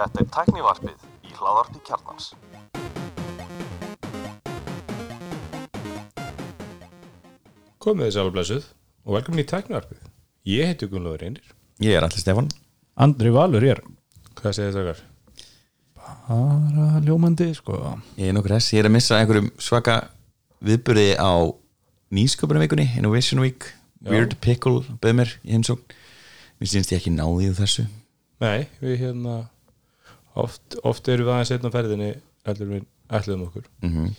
Þetta er tæknivarpið í hláðarpi kjarnans. Komið þið sálu blessuð og velkomin í tæknarpið. Ég heiti Gunnlaugur Einir. Ég er allir Stefán Andri Valur er Hvað segir þetta okkar? bara ljómandi sko Ég er nokkur þess, ég er að missa einhverjum svaka viðburði á nýsköpunarvikunni, Innovation Week Weird Pickle, bauð mér í heimsókn Mér syns ég ekki náði í þessu Nei, við hérna oft, oft erum við aðeins einn á ferðinni ætlum við ætlum okkur. mm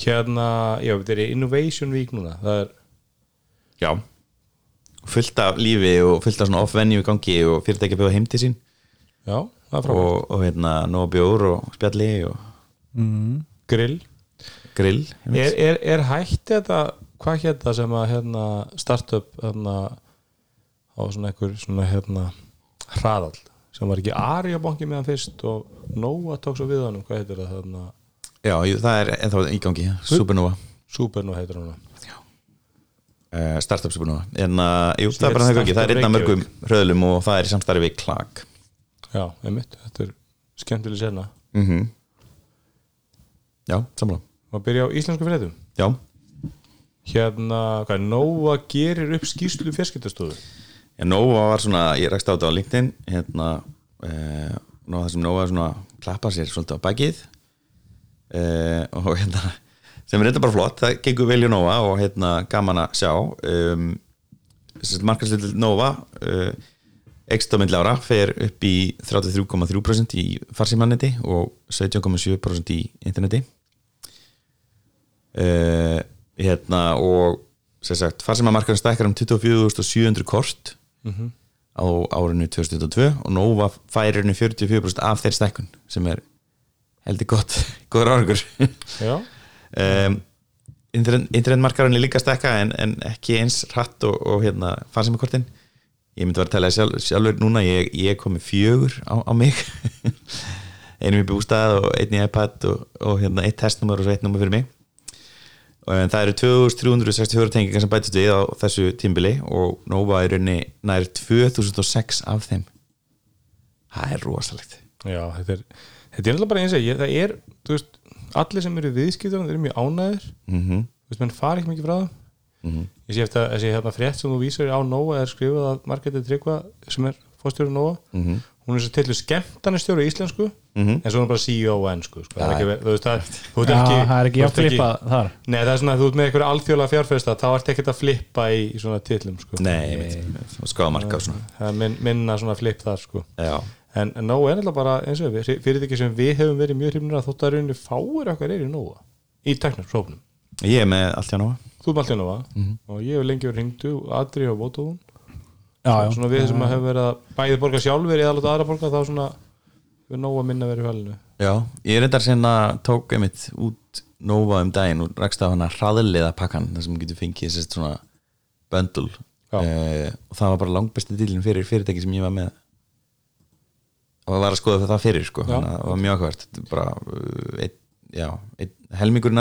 Hérna, já, þetta er Innovation Week núna. Það er, Já Fullt af lífi og fullt af svona off-venue gangi og fyrirtæki að bjóða heim til sín já, það er frábært. og, og hérna nóg bjór og spjalli og mm. Grill. grill Er, er, er hægt þetta, hvað hérna sem að hérna startup hérna á svona einhver svona hérna hraðall sem var ekki Arjabanki með hann fyrst og Nóa tók svo við hann hvað heitir það þarna? Já, það er ennþá í gangi, Supernova. Supernova heitir hann uh, Startup Supernova. En uh, jú, það er bara það í gangi, það er einn af Startup mörgum hröðlum og það er í samstarfi við Klag Já, einmitt, þetta er skemmtileg sena. Mm Já, sammála. Má byrja á íslensku fréttum? Já, Hérna, hvað, Nóa gerir upp skýrslu fjarskiptastofu Já, Nova var svona, ég rækst á þetta á LinkedIn hérna eh, það sem Nova svona klappa sér svolítið á bakið eh, og hérna sem er reynda bara flott, það gengur vel í Nova og hérna gaman að sjá um, markarslill Nova uh, ekst á myndli ára fer upp í 33,3% í farsímaneti og 17,7% í interneti. Uh, hérna og sem sagt, farsímamarkarinn stækkar um 24.700 kort á árinu 2022 og Nova færir henni 44% af þeir stækkun sem er heldur gott góður árangur. Um, internetmarkarinn er líka stækka en, en ekki eins hratt og, og hérna farsímakortin. Ég myndi vera að tala sjálf, sjálfur núna ég, ég komi fjögur á, á mig. Einum í bústað og einn í iPad og, og hérna eitt testnumur og svo eitt numur fyrir mig en það eru 2364 tengingar sem bætist við á þessu tímbili og Nova er rauninni nær 2006 af þeim. Það er rosalegt. Já, þetta er Þetta er bara eins og ég, það er þú veist, allir sem eru viðskiptur þeir eru mjög ánæður mm -hmm. þú veist, menn fara ekki mikið frá það. Ég sé eftir að þessi hérna frétt sem þú vísar á Nóa er skrifað að Margrethe Tryggva sem er fórstjóri Nóa Mhm. hún er svo til skemmtanistjóri í íslensku Mhm. en svo er hún bara CEO á ennsku sko. það er ekki, þú veist, það, það er ekki að flippa þar. Nei, það er svona að þú ert með einhverja alþjóðlega fjárfesta þá ert ekki að flippa í, í svona titlum sko. Nei, skáðamarka og það er min, minna svona flip þar sko. Já, en, en Nóa er náttúrulega bara eins og við fyrirtæki sem við hefum verið mjög hrifnir að þótt að rauninni fáir okkar er í Nóa í teknarsóknum ég er með allt hjá Nova þú er alltaf Nóa? Og ég hef lengi verið hringdu Adri og Vótóðun já, já. svona við sem hefur verið að bæði borga sjálfur eða láta aðra borga þá svona við Nóa minna verið í fælinu Já, ég reyndar að tók einmitt út Nova um daginn og rakst á hana hraðliða pakkan þar sem getur fengið sérst svona böndul uh, og það var bara langbesti dílinn fyrir fyrirtæki sem ég var með. Og var að skoða það fyrir sko, þannig að það var mjög ákvært bara uh, einn, já, helmingur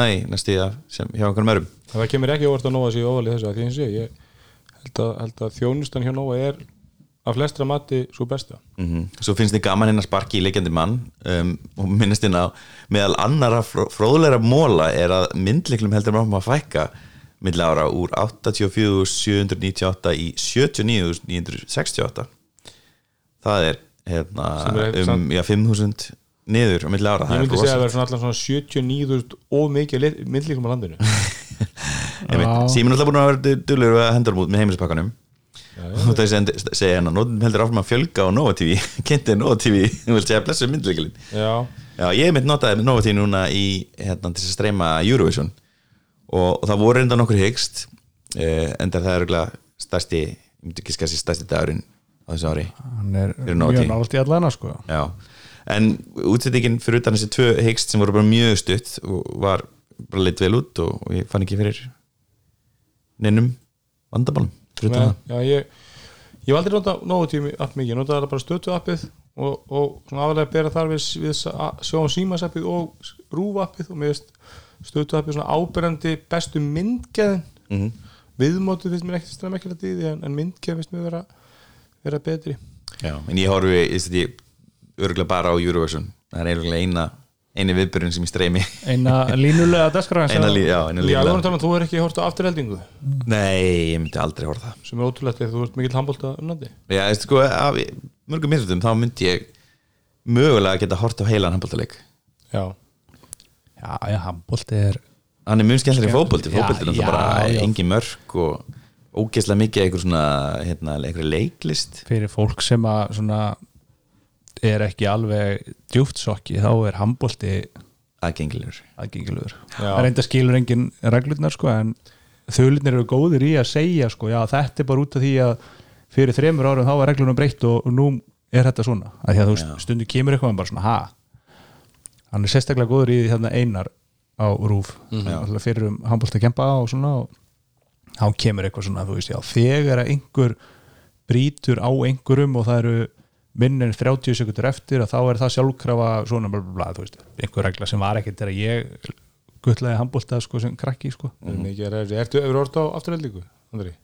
það sem hjá einhverjum örum það kemur ekki óvart að Nóa sé óvalið þessu að því eins og ég, ég held að, held að þjónustan hjá Nóa er af flestra mati svo besta. Mm Svo finnst þið gaman inn að sparki í leikjandi mann um, og minnist inn á meðal annara fró, fróðleira móla er að myndliklum heldur maður að fækka milli ára úr 84.798 í 79.968 það er hérna er um já, 5.000 niður á milli ára. Ég myndi segja að það er svona allan svona 79.000 og mikið myndlíkum á landinu. Síminn er alltaf búin að vera dullur að hendur út með heimilispakkanum og það segja hérna, nótum heldur áfram að fjölga á Nova TV, kynnti Nova TV þú vilt segja blessu myndleiklin já, Já, ég mitt notaði með Nova TV núna í hérna til að streyma Eurovision. Og, og það voru enda nokkur hyggst eh, enda það er örgulega stærsti, ekki skassi stærsti dagurinn á þessu ári hann er mjög nált í allana sko. Já, en útsettingin fyrir utan þessi tvö hyggst sem voru bara mjög stutt og var bara leitt vel út og, og ég fann ekki fyrir neinum vandabálum já ég ég hef aldrei nota nógu tími app mikið, ég notaði bara stötu appið og, og svona aðalega bera þar við, við sjáum símas appið og rúf appið og mér veist stötu appið svona áberandi bestu myndgeðin Mhm. viðmótið finnst mér ekki stræða ekki að því en, en myndgeðin finnst mér vera, vera betri. Já, en ég horfi örgulega bara á Eurovision. Það er eiginlega eina, eini viðbyrjun sem ég streymi. Eina línulega dagskráin eina, lí, já, eina alveg líflega talað, þú er ekki hort á afturheldingu? Nei, ég myndi aldrei horfa það. Sem er ótrúlegt þegar þú ert mikill handbólta unnandi. Já, veistu sko, af mörgum minnum þá myndi ég mögulega geta hort á heilan handbóltaleik Já, Já, já, handbólti er hann er mjög skemmtilega fótbolti. Já, fótbolti er já, bara já. engin mörk og ógeðslega mikið einhver svona hérna, einhver leiklist. Fyrir fólk sem að svona er ekki alveg djúft sokki þá er handbólti aðgengilegur. það reynda skilur engin reglurnar sko en þauðlunir eru góðir í að segja sko já þetta er bara út af því að fyrir þremur árum þá var reglunum breytt og, og nú er þetta svona. Að því að þú stundu kemur eitthvað en bara svona ha? Hann er sérstaklega góður í því þarna einar á rúf mm -hmm. fyrir um handbólt að kempa og svona og þá kemur eitthvað svona þú veist já þegar einhver brýtur á einhverjum og það eru minn en 30 sekundur eftir að þá er það sjálfkrafa svona bla, bla, bla, þú veist, einhver regla sem var ekkert þegar ég guttlaði handbólta sko, sem krakki sko. er að reyða Ertu hefur hort á afturheldingu, Andri?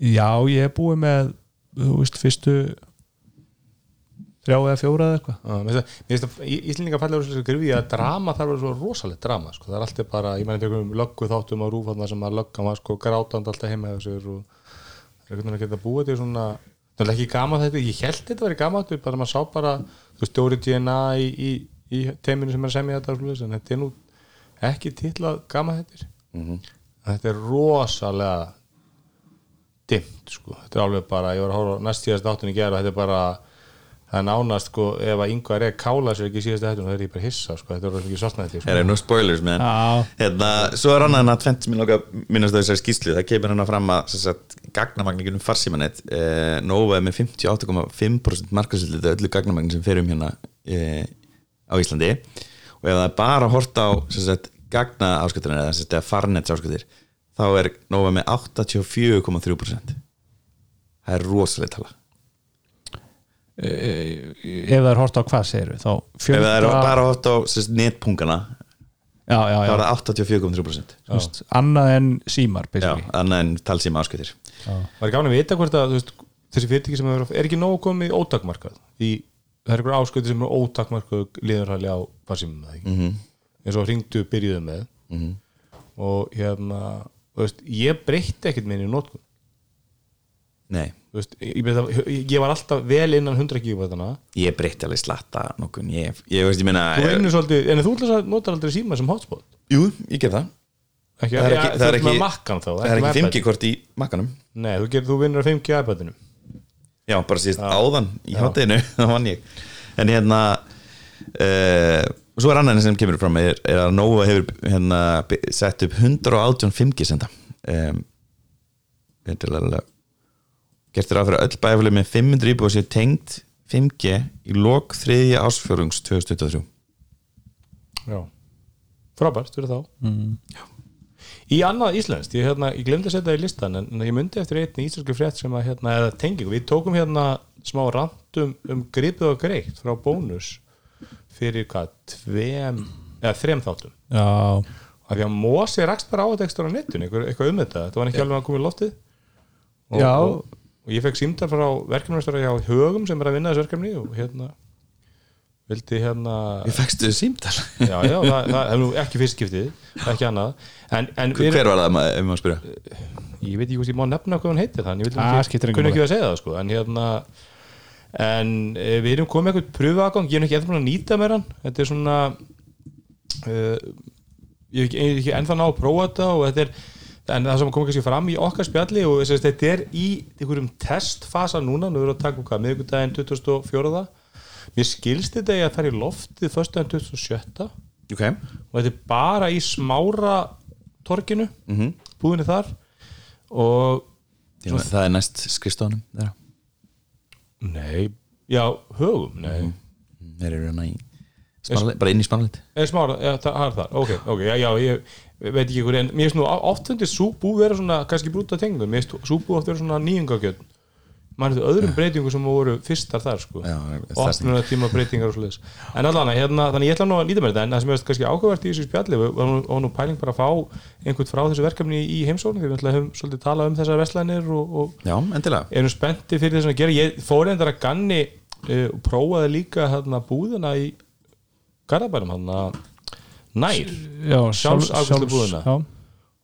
já, ég er búið með þú veist, fyrstu þrjá eða fjóra eða eitthvað Já, mér finnst það- mér finnst að Í- Íslendingar fallega svo grifið að drama þarf að vera svo rosalegt drama sko. það er alltaf bara, ég meni þegar um löggu þáttum á rúfanna sem að lögga maður sko grátand alltaf heima hjá sér og það er einhvern veginn að geta búið til svona það er ekki gaman þetta, ég held þetta væri gaman þetta bara maður sá bara, þú veist, Dóri DNA í, í, í teiminu sem er að semja þetta en þetta er nú ekki titlað gaman þetta þetta er rosalega dimmt sko, þetta er alveg bara ég var að hóra næst síðast áttunni gera þetta er bara það er nánast sko, ef að yngvar er kála sér ekki síðast áttunni, það er ég bara hissa sko, þetta er alveg ekki svartna þetta Það eru nú spoilers með hérna, Svo er annað en að tvent sem ég lóka minnast á þessari skýslu, það kemur hann fram að sem sagt, gagnamagningunum farsímanett eh, Nova er með 58,5% markasildið öllu gagnamagnin sem fer um hérna eh, á Íslandi. Og ef það er bara að horta á sem sagt, gagna ásköttur eða sem sagt, farnets ásköttur þá er Nova með 84,3% Það er rosalega tala ef það er hort á hvað segir við þá Ef það er bara að horta á netpungana já, já, þá já, er það 84,3% Þú veist, annað en símar Já, annað en talsíma ásköttur var ekki gáðin að vita hvort að veist, þessi fyrirtæki sem er, er ekki nógu komið ótakmarkað? Því það er einhver ásköti sem er ótakmarkað liðurhæli á farsímum ekki? Mhm. eins og hringdu byrjuðu með. Og hérna veist, ég breytti ekkert minni í notkun Nei, veist, ég, ég, var alltaf vel innan 100 gigabætana ég breytti alveg slatta nokkun, ég, ég veist, ég meina vinnur svolítið, en þú ætlar að nota aldrei síma sem hotspot? Jú, ég ger það. Ekki, Það er ekki- það er ekki- makkan þá Það er ekki iPad. 5G kort í makkanum Nei, þú, ger, þú vinnur að 5G iPadinu Já, bara síðast áðan í hátteginu Það vann ég. En hérna uh, Svo er annan sem kemur fram er, er að Nova hefur hérna, sett upp 118 5G senda. Um, Vendilega Gert er að fyrir öll bæfali með 500 íbúið sér tengt 5G í lok þriðja ásfjörungs 2023 Já, frábært fyrir þá. Í annað íslenskt, ég, hérna, ég glemdi að setja það í listan en, ég myndi eftir einni íslenski frétt sem að hérna, tengingu, við tókum hérna smá randum um gripið og greitt frá bónus fyrir hvað, tveim eða þrem þáttum. Já, af því að Mosi rakst bara á þetta ekstra á netun eitthvað, eitthvað um þetta, þetta var ekki alveg að koma í loftið. Og, Já. og, og ég fekk símdar frá verkefnumstara hjá Högum sem er að vinna þessu verkefni og hérna vildi hérna Ég fækstu símtal já, já, það, það er nú ekki fyrst skiptið ekki annað en, en við, Hver var það, ma- ef maður spyrja? ég veit ekki hvort ég má nefna hvað hún heitir þannig ég vil Ah, kunni ekki að segja það sko. en hérna en e, við erum komið eitthvað pröfuagang ég er nú ekki eftir að nýta mér hann þetta er svona uh, ég er ekki, ég er ekki ennþá ná að prófa þetta og þetta er en það sem kom kannski fram í okkar spjalli og þess að þetta er í einhverjum testfasa núna, nú erum við að taka um hvað miðvikudaginn 24. Mér skilst þetta í að fara í loftið föstudaginn 27 Ok. Og þetta er bara í smára torginu, Mhm. búðinni þar. Og Svona, Það er næst skrifstofunum nei, já, högum nei, Þeir eru hérna í smálit, bara inn í smálit er smára, já, það er það. Ok, ok, já, já, ég veit ekki hverju en mér finnst nú oft fundið súbú vera svona kannski brúta tengum, mér finnst súbú oft vera svona nýjungagjöld maður hefði öðrum breytingum sem voru fyrstar þar sko. Opnuna tíma breytingar og svoleiðis. En allan, hérna, þannig ég ætla nú að líta með þetta en það sem er kannski áhugavert í þessu spjalli og nú- pæling bara að fá einhvern frá þessu verkefni í heimsókn því við höfum svolítið talað um þessar vestlænir og, og Já, endilega. erum spennti fyrir þess að gera. Ég fór endar að ganni uh, og prófaði líka hérna, búðina í Garðabænum hérna, nær já, Sjálfsafgreiðslubúðina. já,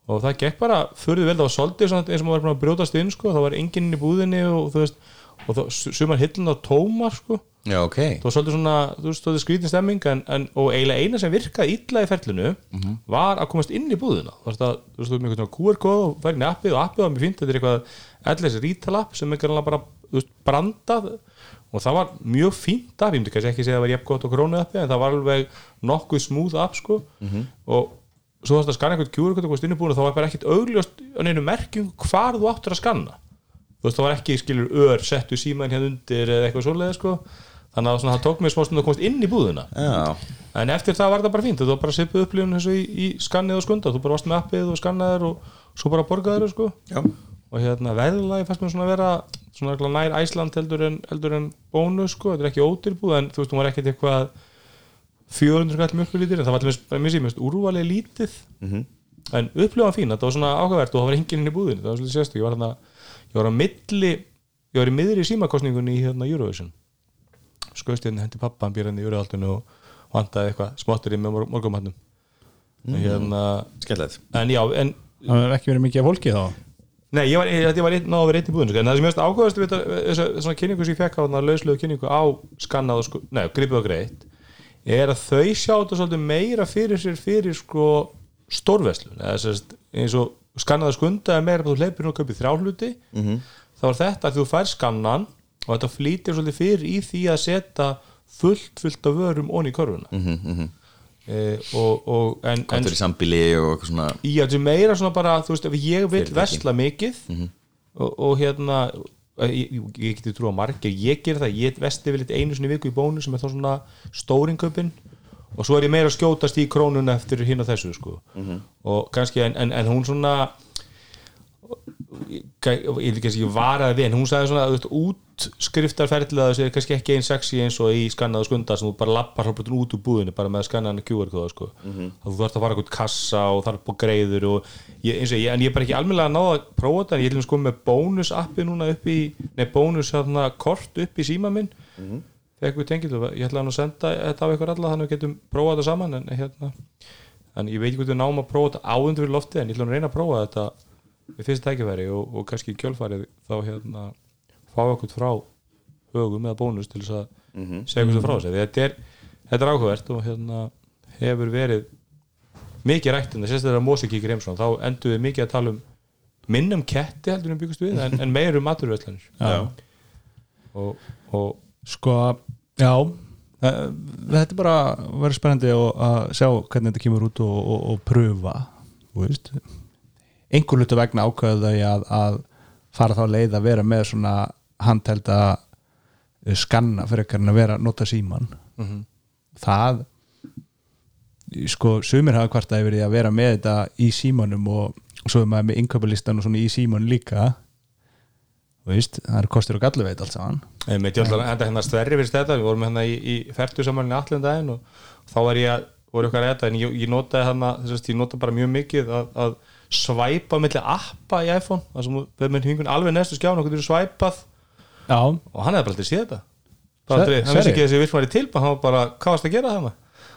og það gekk bara fyrir vel, það var svolítið svona eins og maður var búin að brjótast inn sko, það var enginn inn í búðinni og þú veist og það, sumar hillin á tómar sko. Já, ok. Það var svolítið svona, þú veist, svolítið skrítin stemming en, en, og eiginlega eina sem virkaði illa í ferlinu var að komast inn í búðina. Þú veist, að, þú veist, þú veist, með einhvern QR-kóð og í appið og appið var mjög fínt, þetta er eitthvað LS retail app sem er grannlega bara, þú veist, brandað og það var mjög fínt app, ég myndi kannski ekki segja að það var jafn gott og krónu appi en það var alveg nokkuð smúð app sko. Og svo þarst að skanna einhvern QR-kóð og komast inn í búðina þá var bara ekkit augljóst á neinu merkjum hvar þú áttur að skanna þú veist, það var ekki, skilur, ör settu síman hérna undir eða eitthvað svoleiði sko. Þannig að það tók mér smá stund að komast inn í búðina. Já, en eftir það var þetta bara fínt þú var bara svipuð upplifun eins og í, í skannið og skunda. Þú bara varst með appið og skannaðir og svo bara borgaðir sko. Já, og hérna veðlagi fannst mér svona að vera svona nær Æsland heldur en, heldur en bónus sko, þetta er ekki ódýrbúð en þú veist, hún var ekkert eitthvað 400 kall mjög lítir en það var til mér mér úrvalið lítið. En upplifan fín, þetta var svona áhugavert og það var enginn inn í búðinu, það var svolítið sérstu ég var, hérna, ég var á milli ég var í miðri símakostningunni í hérna Eurovision. Skoðst hérna hendi pappa hann býr hérna í Euroaldinu og vantaði eitthvað smottir í með mor morgumannum mm. hérna, skemmtilegt. En já, en það er ekki verið mikið af fólki þá Nei, ég var, ég, var einn, náðu vera einn í búðinu sko. en það sem ég veist ákvæðast við þetta þessa svona kynningu sem ég fekk á þarna lauslegu kynningu á skannað og sko, nei, gripið og greitt er að þau sjá þetta svolítið meira fyrir sér fyrir sko stórveslun eins og skannað og skunda er meira að þú hleypir nú að kaupi þrjáhluti -hmm. þá er þetta að þú fær skannan og þetta flýtir svolítið fyrir í því að setja fullt fullt af vörum onni í körfuna mm -hmm. e, og, og en, en eitthvað svona að þetta er meira svona bara þú veist ef ég vil vesla mikið og, og hérna ég, ég, ég geti trú á margir, ég ger það ég vesti vel eitt einu í viku í bónu sem er þá svona stórinköpin og svo er ég meira að skjótast í krónuna eftir hinn og þessu sko. Og kannski en, en, en hún svona ég ég vil kannski ekki varaði við en hún sagði svona að útskriftarferðlega þessi er kannski ekki einn sexy eins og í skannaðu skunda sem þú bara lappar hálfbrotin út úr búðinu bara með skannaðan QR-kóða sko. að þú þarfst að fara eitthvað kassa og þarf búið greiður og ég, eins og ég, en ég er bara ekki almennilega að náða að prófa þetta en ég ætlum sko með bónus appi núna upp í nei bónus hérna kort upp í síma minn. Þegar við tengið og ég ætla að senda þetta á ykkur alla þannig að við getum prófað þetta saman en, hérna, en ég veit ekki hvort við náum að prófa þetta áundur fyrir loftið en ég ætla að reyna að prófa þetta við fyrst tækifæri og, og kannski í kjölfarið þá hérna fá okkur frá högum eða bónus til þess að segja hversu frá þessu Því þetta er, þetta er áhugavert og hérna hefur verið mikið rætt en það sést að Mósi kíkir Eimsson þá endur við mikið að tala um minnum ketti heldur en byggust við en, en meir um maturvöldlanir Já. og, og sko, já þetta er bara verið spennandi og að sjá hvernig þetta kemur út og, og, og pröfa veist einhver hlutu vegna ákveðu þau að, að fara þá leið að vera með svona handhelda skanna fyrir ekkert að vera nota síman það sko, sumir hafa hvart að því að vera með þetta í símanum og, og svo er maður með innköpulistan og svona í síman líka. Veist, það er kostur og gallu veit allt saman. Að enda hérna stverri fyrir þetta, við vorum hérna í, í færtu samanlega allan daginn og þá var ég að, voru okkar að þetta en ég, ég notaði hérna, þess að ég notaði bara mjög mikið að, að svæpa milli appa í iPhone, það sem við með hingun alveg næstu skjána og getur svæpað. Já, og hann hefði bara aldrei séð þetta. Aldrei, hann vissi ekki þessi í tilbæð hann var bara, hvað varst að gera það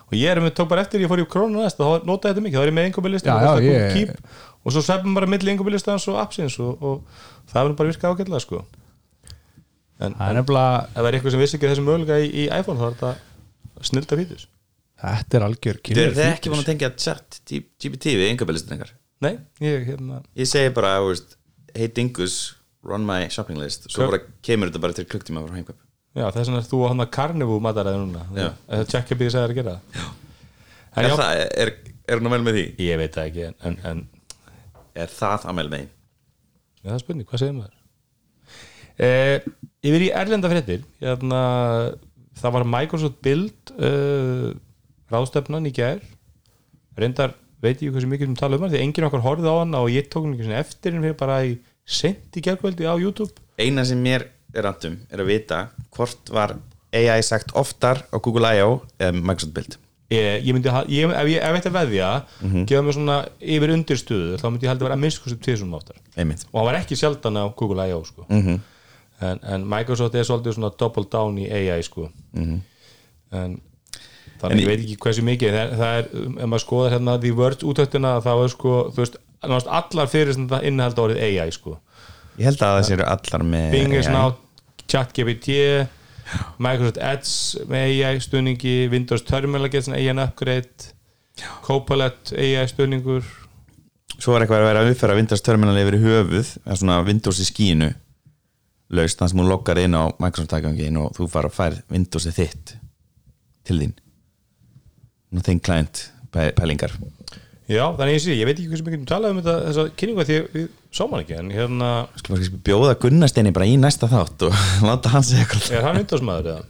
og ég er með, tók bara eftir, ég fór í krónu næst og þá notaði þetta mikið, þá er ég með Já, já, ég- og svo sveppum bara milli einhverjubilistans og appsins og, og það nú bara virkað ágætlega sko. en, það er nefnilega ef það er eitthvað sem vissi ekki þessi mögulega í, í iPhone þá er þetta snilda fítus Þetta er algjör eru þið ekki búin að tengja chat GPT við yngabælistin ykkar nei, ég hérna Ég segi bara, veist, hey Dingus run my shopping list svo Hva- bara kemur þetta bara til klukktíma frá heimkaup já, þess vegna er þú að hann að karnivu mataræði núna Já. eða tjekka býðis að það er að gera það en Er já, það, er, er hún að vel með því? ég veit það ekki en, en, en Er það að vel með því? Já, það er spurning, hvað segir maður? Eh, yfir í erlenda fréttir hérna, það var Microsoft Build uh, ráðstefnan í gær reyndar veit ég hversu mikið um tala um hann því enginn okkar horfði á hann og ég tók hann eftir hann fyrir bara í sent í gærkvöldi á YouTube Eina sem mér er randum er að vita hvort var AI sagt oftar á Google I.O. eða Microsoft Build ég, ég myndi, ég, ef ég ef ég ætti að veðja gefa mér svona yfir undirstöðu þá myndi ég haldi að vera að minnst hversu tíðsum áttar einmitt og hann var ekki sjaldan á Google I.O. sko. Mhm. en, en Microsoft er svolítið svona double down í AI sko. en þannig En ég veit ekki hversu mikið það, það er, ef maður skoðar hérna The Word útöktina þá er sko, þú veist, allar fyrir þetta innihald orðið AI sko. ég held að það séu allar með Bing is now ChatGPT Microsoft Edge með AI stuðningi Windows Terminal gets an AI upgrade Copilot AI stuðningur. Svo var eitthvað að vera að uppfæra Windows Terminal yfir höfuð eða svona Windows í skínu laust, þannig sem hún loggar inn á Microsoft tækangin og þú fara að fær Windowsið þitt til þín þinn pæ- pælingar. Já, þannig ég sé, ég veit ekki hversu mikið um talað um þetta þessa kynningu því að við sáum hann ekki en hérna, bara kannski bjóða Gunnasteini bara í næsta þátt og láta hann segja eitthvað. Er hann Windows-maður eða?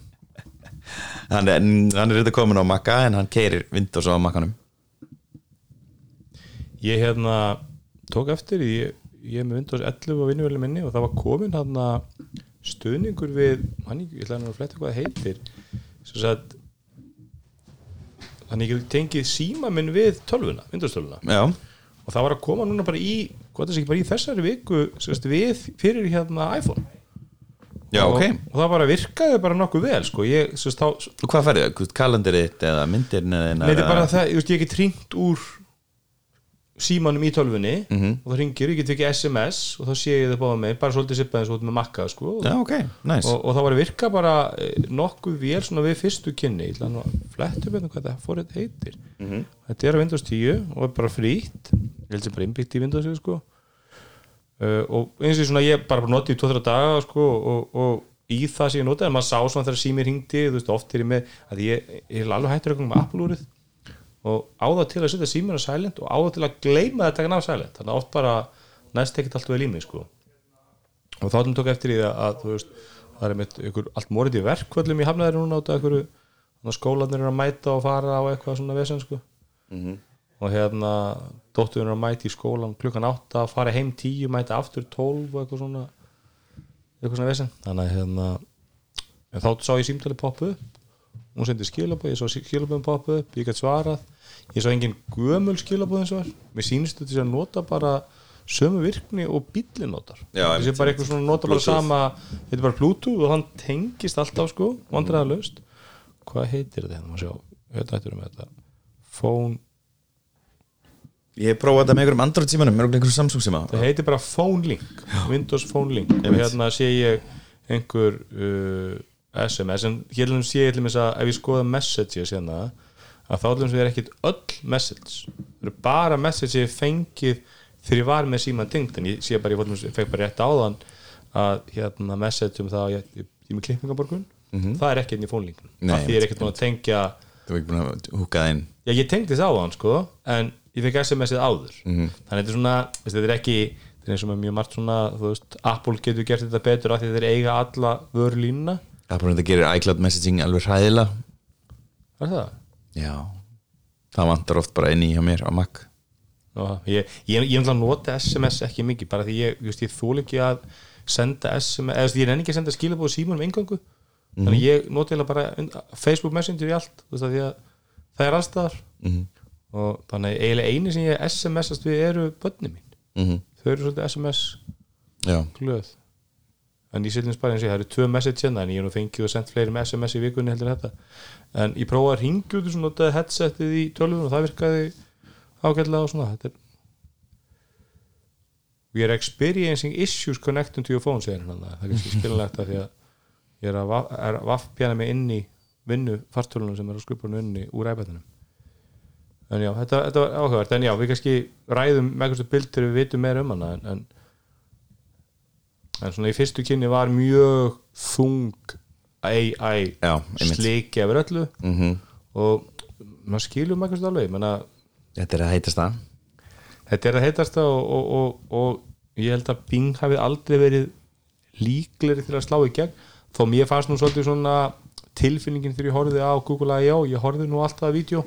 hann er, hann er þetta komin á Maca en hann keirir Windows á Macanum. Ég hérna tók eftir ég, ég er með Windows 11 á vinnuvelum minni og það var komin hann stuðningur við, hann ég ætla hann að fletta hvað heitir sem sagt þannig ég get tengið síma minn við tölvuna, Windows tölvuna. Já, og það var að koma núna bara í það ekki bara í þessari viku sérst, við fyrir hérna iPhone. Já og, ok. og það bara virkaði bara nokkuð vel sko. ég, sérst, þá, og hvað færðu, Hvort kalendarið þitt eða myndir Nei, þetta er bara það, ég, veist, ég get ringt úr símanum í tölvunni Mhm. og það ringir, ég get ekki SMS og þá sé ég það báða með, bara svolítið sippaði eins og út með makka sko, já ok, næs og, og það var að virka bara eh, nokkuð vel svona við fyrstu kynni ég ætla að fletta upp hérna hvað það fór þetta heitir Mhm. þetta er á Windows 10 og er bara frýtt ég held sem bara innbyggt í Windows sko. uh, og eins og svona ég bara notið í 2-3 daga sko, og, og í það sem ég notaði maður sá svona þegar símir hringdi þú veist, oft er ég með, að ég, ég er alveg hættur eitthvað með Apple-úrið og á það til að setja símir á silent og á það til að gleyma þetta ekki ná silent þannig að oft bara næst ekkert allt vel í mig sko. og þá erum tók eftir í að veist, það er með ykkur allt morið í verkvöllum í hafnaðir núna át að ykkur skólanir eru að mæta og fara á eitthvað svona vesen sko. og hérna dótturinn eru að mæta í skólan klukkan 8, fara heim 10, mæta aftur 12 og eitthvað svona eitthvað svona vesen þannig að hérna þá sá ég símtali poppu hún sendi skilabóð, ég sá skilabóðum poppu upp ég gæti svarað, ég sá engin gömul skilabóð eins og var, mér þetta sé að nota bara sömu virkni og Já, þessi bara eitthvað svona nota bara Bluetooth. sama, þetta er bara bluetooth og hann tengist alltaf sko, vandræða löst hvað heitir þetta hérna, maður sjá. Hérna phone, ég hef prófað þetta með einhverjum Android símanum með einhverjum Samsung síma. Það heitir bara phone link Windows phone link. Og hérna sé ég einhver uh, SMS en hérna sé ég þess að ef ég skoða messages hérna að þá að er ekkit öll message það eru bara message sem ég fengið þegar ég var með síman tengt en ég sé bara, ég þess- fekk bara rétt áðan að hérna message um það að ég, ég, ég með klippingaborgun. Það er ekki inn í því ég er ekkert búin að tengja þú er ekki búin að húka það inn. Já, ég tengdi það á hann sko en ég fekk SMS-ið áður. Þannig að þetta er svona, þetta er ekki þetta er eins og mjög margt svona, veist Apple getur gert þetta betur af því þeir eiga alla vörlínuna, er þetta gerir iCloud messaging alveg hræðilega. Er það? já, það vantar oft bara inn í hjá mér á Mac. Já, ég, ég ætla að nota SMS ekki mikið bara því ég, just, ég þól ekki að senda SMS, eða veist, ég nenni ekki að senda skilabóð símanum engangu þannig ég nota eiginlega bara Facebook Messenger í allt þú veist, því að það er allstaðar Mhm. og þannig að eiginlega eini sem ég SMS-ast við eru börni mín. Mm þau eru svolítið SMS já, glöð en sýtlum bara eins og ég, það eru tvö message hérna en ég er nú fengið og sendt fleiri SMS í vikunni heldur þetta. En ég prófaði að ringja út og notaði headsetið í tölvun og það virkaði ágætlega og svona þetta er we are experiencing issues connecting to your phone segir hann það er kannski skilinlegt að því að ég er að, va- að vaffpjana mig inn í vinnu fartölunum sem er á skrifbúrinu inni úr iPadinu en já, þetta, þetta var áhugavert. En já, við kannski ræðum með hversu bild þegar við vitum meira um hana en, en en svona í fyrstu kynni var mjög þung AI já, einmitt. sliki yfir öllu. Mm og maður skilur maður hversu alveg menna, þetta er að heitast það. Þetta er að heitasta og, og, og, og ég held að Bing hafi aldrei verið líkleri til að slá í gegn. Þó mér fannst nú svolítið svona tilfinningin þegar ég horfði á Google I.O. ég horfði nú alltaf að vídeo.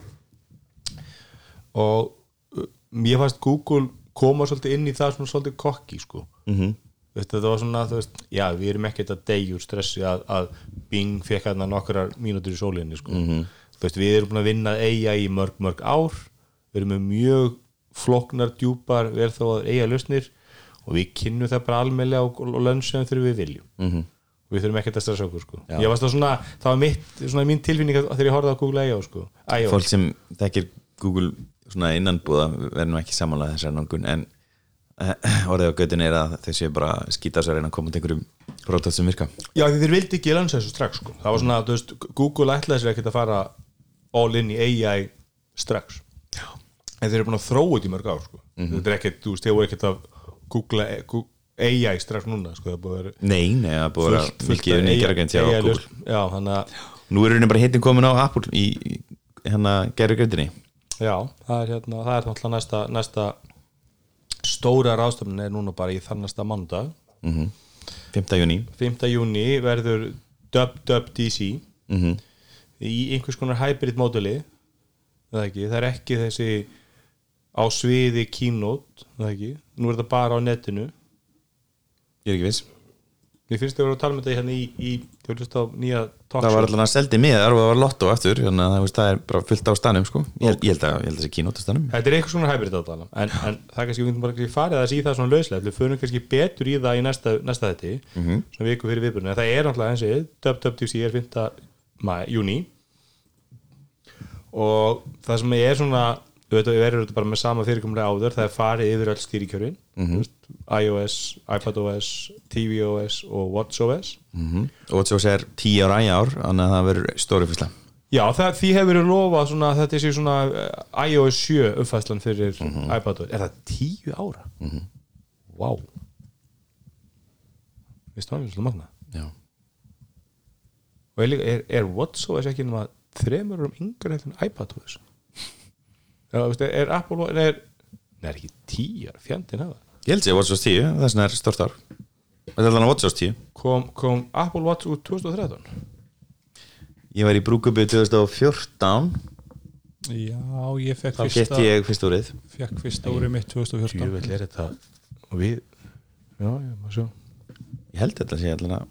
Og uh, mér fannst Google koma svolítið inn í það svona svolítið kokki sko. Mm veist, þetta var svona, þú veist, já, við erum ekkert að deyja úr stressi að, að Bing fekk hérna nokkrar mínútur í sólinni sko. þú veist, við erum búin að vinna eiga í mörg, mörg ár við erum með mjög flóknar, djúpar verð þó að eiga lausnir og við kynnum það bara almennlega og, og lönsum þegar við viljum -hmm. og við þurfum ekkert að stressa okkur sko. ég það svona, það var mitt, svona mín tilfinning þegar ég horfði á Google I.O. Sko. Fólk sem þekkir Google svona innanbúða verður nú ekki samanlega þessar nangun en orðið á göttinu er að séu bara að skýta sér að reyna að koma til einhverjum rótat sem virka. Já, því þeir vildi ekki lansa þessu strax sko. það var svona, veist, Google ætlaði sér ekkert að fara all in í AI strax. Já. en þeir eru búin að þróa þetta í mörg ár sko. þetta er ekkert, þú veist, þeir voru ekkert að Google, Google AI strax núna sko, er að Nei, nei, það er búið að mikið AI gerðugreint hjá Google. að Nú er henni bara hittin komin á Apple í í hérna gerðugreintinni Já, það er hérna, það er næsta, næsta stóra ráðstöfnin er núna bara í þann næsta mánudag 5. júni 5. júni verður WWDC mm í einhvers konar hybrid móduli það, það er ekki þessi á sviði keynote það ekki, nú er þetta bara á netinu. Ég er ekki viss mér finnst þið að vera að tala með þetta hérna í, í vil hlusta á nýja talk Það var allan að seldi miðar og það var lotto aftur þannig að það, er bara fullt á stanum sko. ég, ég held að, að það sé kínóta stanum Þetta er eitthvað svona hybrid átala en, en það kannski, við getum bara kannski farið að í það svona lauslega við förum kannski betur í það í næsta, næsta þetta Mhm. svona viku fyrir viðbjörn en það er náttúrulega eins og WWDC er 5. Mæ, júni og það sem er svona við verðum bara með sama fyrirkomlega áður það er farið yfir öll stýrikjörin mm iOS, iPadOS tvOS og WatchOS mm og svo er 10 ára í ár þannig að það verður stóri fyrstla Já, það, því hefur verið lofað svona, þetta sé svona eh, iOS 7 uppfæslan fyrir iPadOS Er það 10 ára? Mm -hmm. Vá Við stofum við svolítið magna Já, Og er, er, er WatchOS ekki nema þremur um yngur eftir iPadOS? Já, veist, er, Apple Watch- er, Nei, er ekki 10 ára, fjandinn hafa ég held að ég WatchOS 10 þess vegna er stort ár. Þetta er allan að WatchOS 10 kom, kom Apple Watch út 2013 Ég var í brúkubi 2014 Já, ég fekk þá fyrsta, gett ég fyrst úrið. Fekk fyrsta árið mitt 2014 Jöfell er þetta Og við Já, já, maður sjá. Ég held þetta sé allan að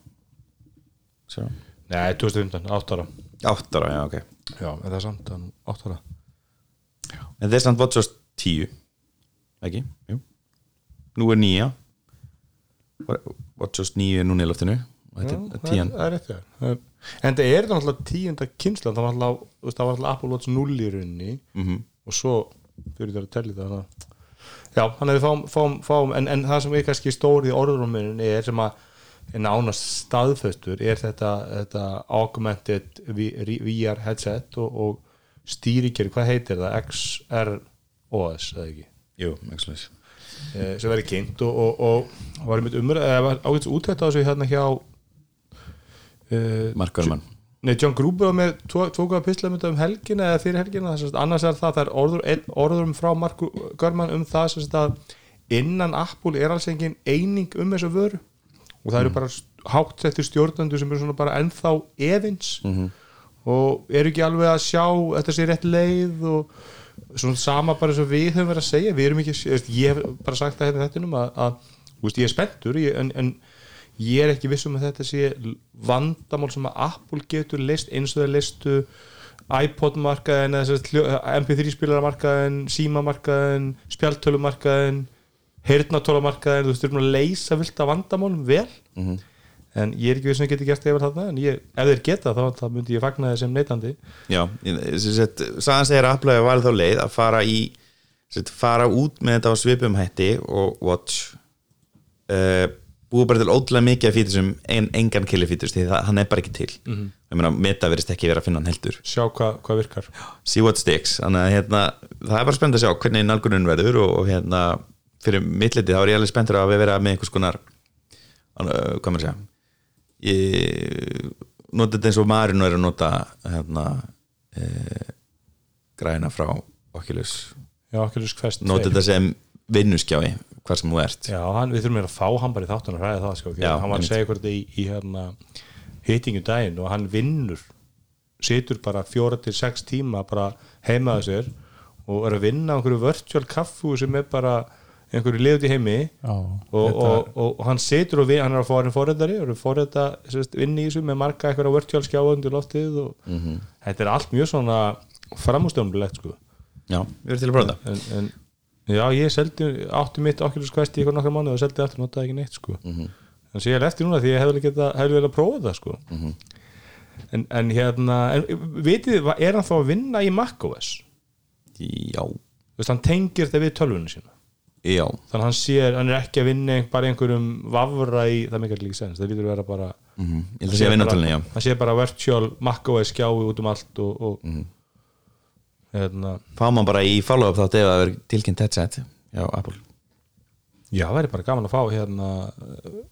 Sjá. Nei, 2015, 8 ára. 8 ára, já ok. Já, en það er samt að 8 ára. En það er samt WatchOS 10 Ekki, jú Nú er 9 WatchOS 9 er núna í loftinu? Það 10 það er það Það er- en það er náttúrulega tíunda kynsla það var náttúrulega, það Apple Watch 0 í rauninni. Mhm. og svo fyrir þér að telli það já, þannig að við fáum, fáum, fáum en, en það sem er kannski stórið orðrumunin er sem að nánast staðföstur er þetta, þetta augmented VR headset og, og stýrikeri, hvað heitir það? XROS, eða ekki? Jú, eh, sem verið kynnt og, og, og var einmitt umræð eða var ágætis útætt á þessu hérna hjá uh, Markarmann Nei, John Gruber var með tókuða pislamönda um helgina eða fyrir helgina. Þess að annars er það, það er orður, orðurum frá Mark Görman um það sem að innan Apple er alls engin eining um þessa vöru. Og það eru bara hátt settir stjórnandu sem eru svona bara ennþá efins. Og eru ekki alveg að sjá þetta sé rétt leið og svona sama bara eins og við höfum verið að segja. Við erum ekki, ég hef bara sagt það hérna þetta að, að þú veist, ég er spenntur en, en ég er ekki viss um að þetta sé vandamál sem að Apple getur list eins og það listu iPod markaðin hljó- MP3 spilara markaðin síma markaðin, spjaltölu markaðin heyrnatóla markaðin þú veist, þú erum að leysa vilt af vandamálum vel en ég er ekki viss um að geti gert yfir þarna en ég, ef þeir geta þá, þá myndi ég fagna þeir sem neytandi. Já, sagan segir að hefur valið þá leið að fara í sett, fara út með þetta á svipum hætti og Watch. Uh, búið bara til ótrúlega mikið af fítur sem en, engan killi fíturs því það, hann er bara ekki til. Mm -hmm. ég meina, meta verðist ekki vera að finna hann heldur. Sjá hvað hva virkar. See what sticks, þannig að hérna, það er bara spennt að sjá hvernig nálgunin verður og, og hérna, fyrir mittliti þá er ég alveg spenntur að við vera með einhvers konar uh, hvað maður segja ég nota þetta eins og maðurinn er að nota hérna uh, græna frá Oculus. Já, er skvest nota þetta sem vinnuskjái hvar sem þú ert. Já, hann, við þurfum að fá hann bara í þáttun að ræða það sko, Já, hann var að segja hvort í, í hérna, hittingu daginn og hann vinnur situr bara fjóra til sex tíma bara heimaðu sér og er að vinna á einhverju virtual kaffu sem er bara einhverju liðut í heimi Já, og, og, og, og hann situr og við, hann er að fá hann fórhættari og er fórhætta inn í þessu með marga eitthvað virtual skjáðundir loftið og Mhm. þetta er allt mjög svona framústjónulegt sko. Já, við erum til að prófa þetta? En, en já, ég seldi átti mitt Oculus Quest í eitthvað nokkra mánuð og seldi aftur, notaði ekki neitt sko. En sé ég eftir núna því ég hefði geta, hefði vel að prófa það sko. En, en hérna en, vitið, er hann þá að vinna í macOS? Já, Þú veist, hann tengir þetta við tölvunum sína já, þannig að hann sér, hann er ekki að vinna bara einhverjum vafra í, það mikið líka sens það lítur að vera bara Ég held að sé bara- tölunni, já. hann sé bara virtual macOS skjái út um allt og, og Mhm. hérna. Fá maður bara í follow-up þátt ef það verður tilkynnt headset Já, Apple. Já, það væri bara gaman að fá hérna uh,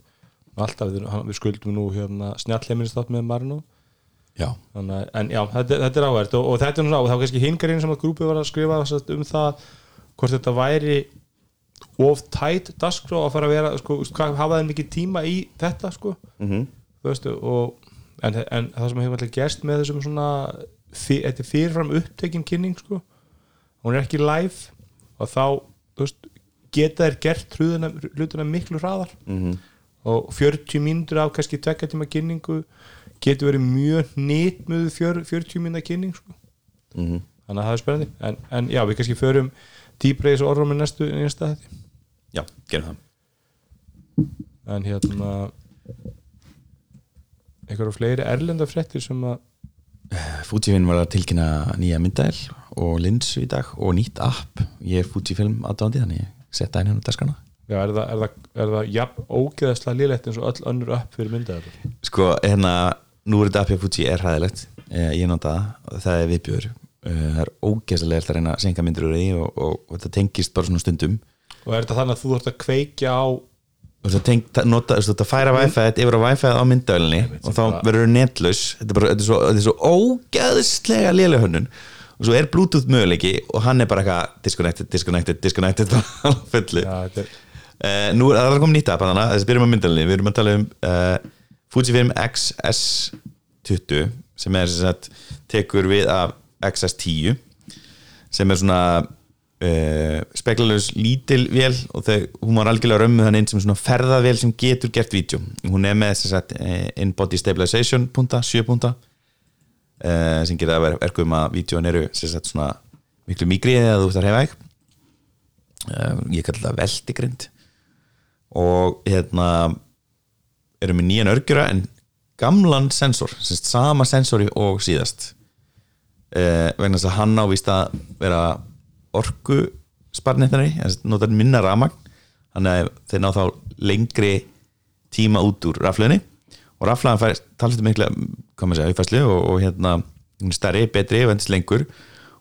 alltaf, við, hann- við skuldum nú hérna snjallheimins þátt með Marino. Já, Þannig, en já, þetta, þetta er áhært og, og þetta er og þá kannski hingarinn sem að grúpið var að skrifa um það hvort þetta væri of tætt dasgrá að fara að vera, sko, hafa þeim mikið tíma í þetta, sko Mhm. þú veistu, og en, en það sem hefur alltaf gerst með þessum svona þetta er fyrirfram upptekin kynning, sko hún er ekki live og þá, veist, geta þær gert hlutina miklu hraðar Mhm. og 40 mínútur af kannski tvekja tíma kynningu getur verið mjög nýtmuð 40 mínúna kynning sko. Mhm. þannig að það er spennandi en, en já, við kannski förum dýbra í þessu orðrum í næstu, þetta já, gerum það. En hérna einhverju fleiri erlenda fréttir sem að Fujifilm var að tilkynna nýja myndæl og linsu í dag og nýtt app. Ég er Fujifilm aðdándi þannig ég setja einu á daskana já, er það, er það, er það jafn ógeðaslega lélegt eins og öll önnur upp fyrir myndaðar Sko, hérna, nú er þetta app hjá Fuji er hræðilegt. Eh, Ég nota það og það er viðbjör eh, Það er ógeðslega að reyna að senka myndir úr því og, og, og þetta tengist bara svona stundum og er þetta þannig að þú þurft að kveikja á og þú veist, að færa Wi-Fi yfir á Wi-Fi á myndavölinni og þá verður það netlaus. Þetta er, svo, svo ógeðslega lélega hönnun. Og svo er Bluetooth möguleiki og hann er bara eitthvað disconnected, disconnected, disconnected á fullu. Já, þetta er, uh, nú er það komið nýtt app þannig að þessi byrjum á myndavölinni við erum að tala um uh, Fujifilm XS20 sem er sem sagt, tekur við af XS10 sem er svona uh, speklarlegs lítil vél og þau, hún var algjörlega römmuð hann inn sem svona ferðavél sem getur gert vídeo. Hún er með þess að in-body stabilization punta, 7 punta uh, sem geta að vera erkum að vídeoin eru sem sagt svona miklu mýgri eða þú ert að reyfa ekki uh, ég kalli það veldigrind og hérna erum við nýjan örgjura en gamlan sensor, sem sagt sama sensori og síðast. Vegna þess að hann ávist að vera orku sparnetnari, notar minna ramagn þannig að þeir ná þá lengri tíma út úr raflöðinni og raflaðan fær talsið mikla hvað maður segja, uppfæslu og, og hérna stærri, betri, vendist lengur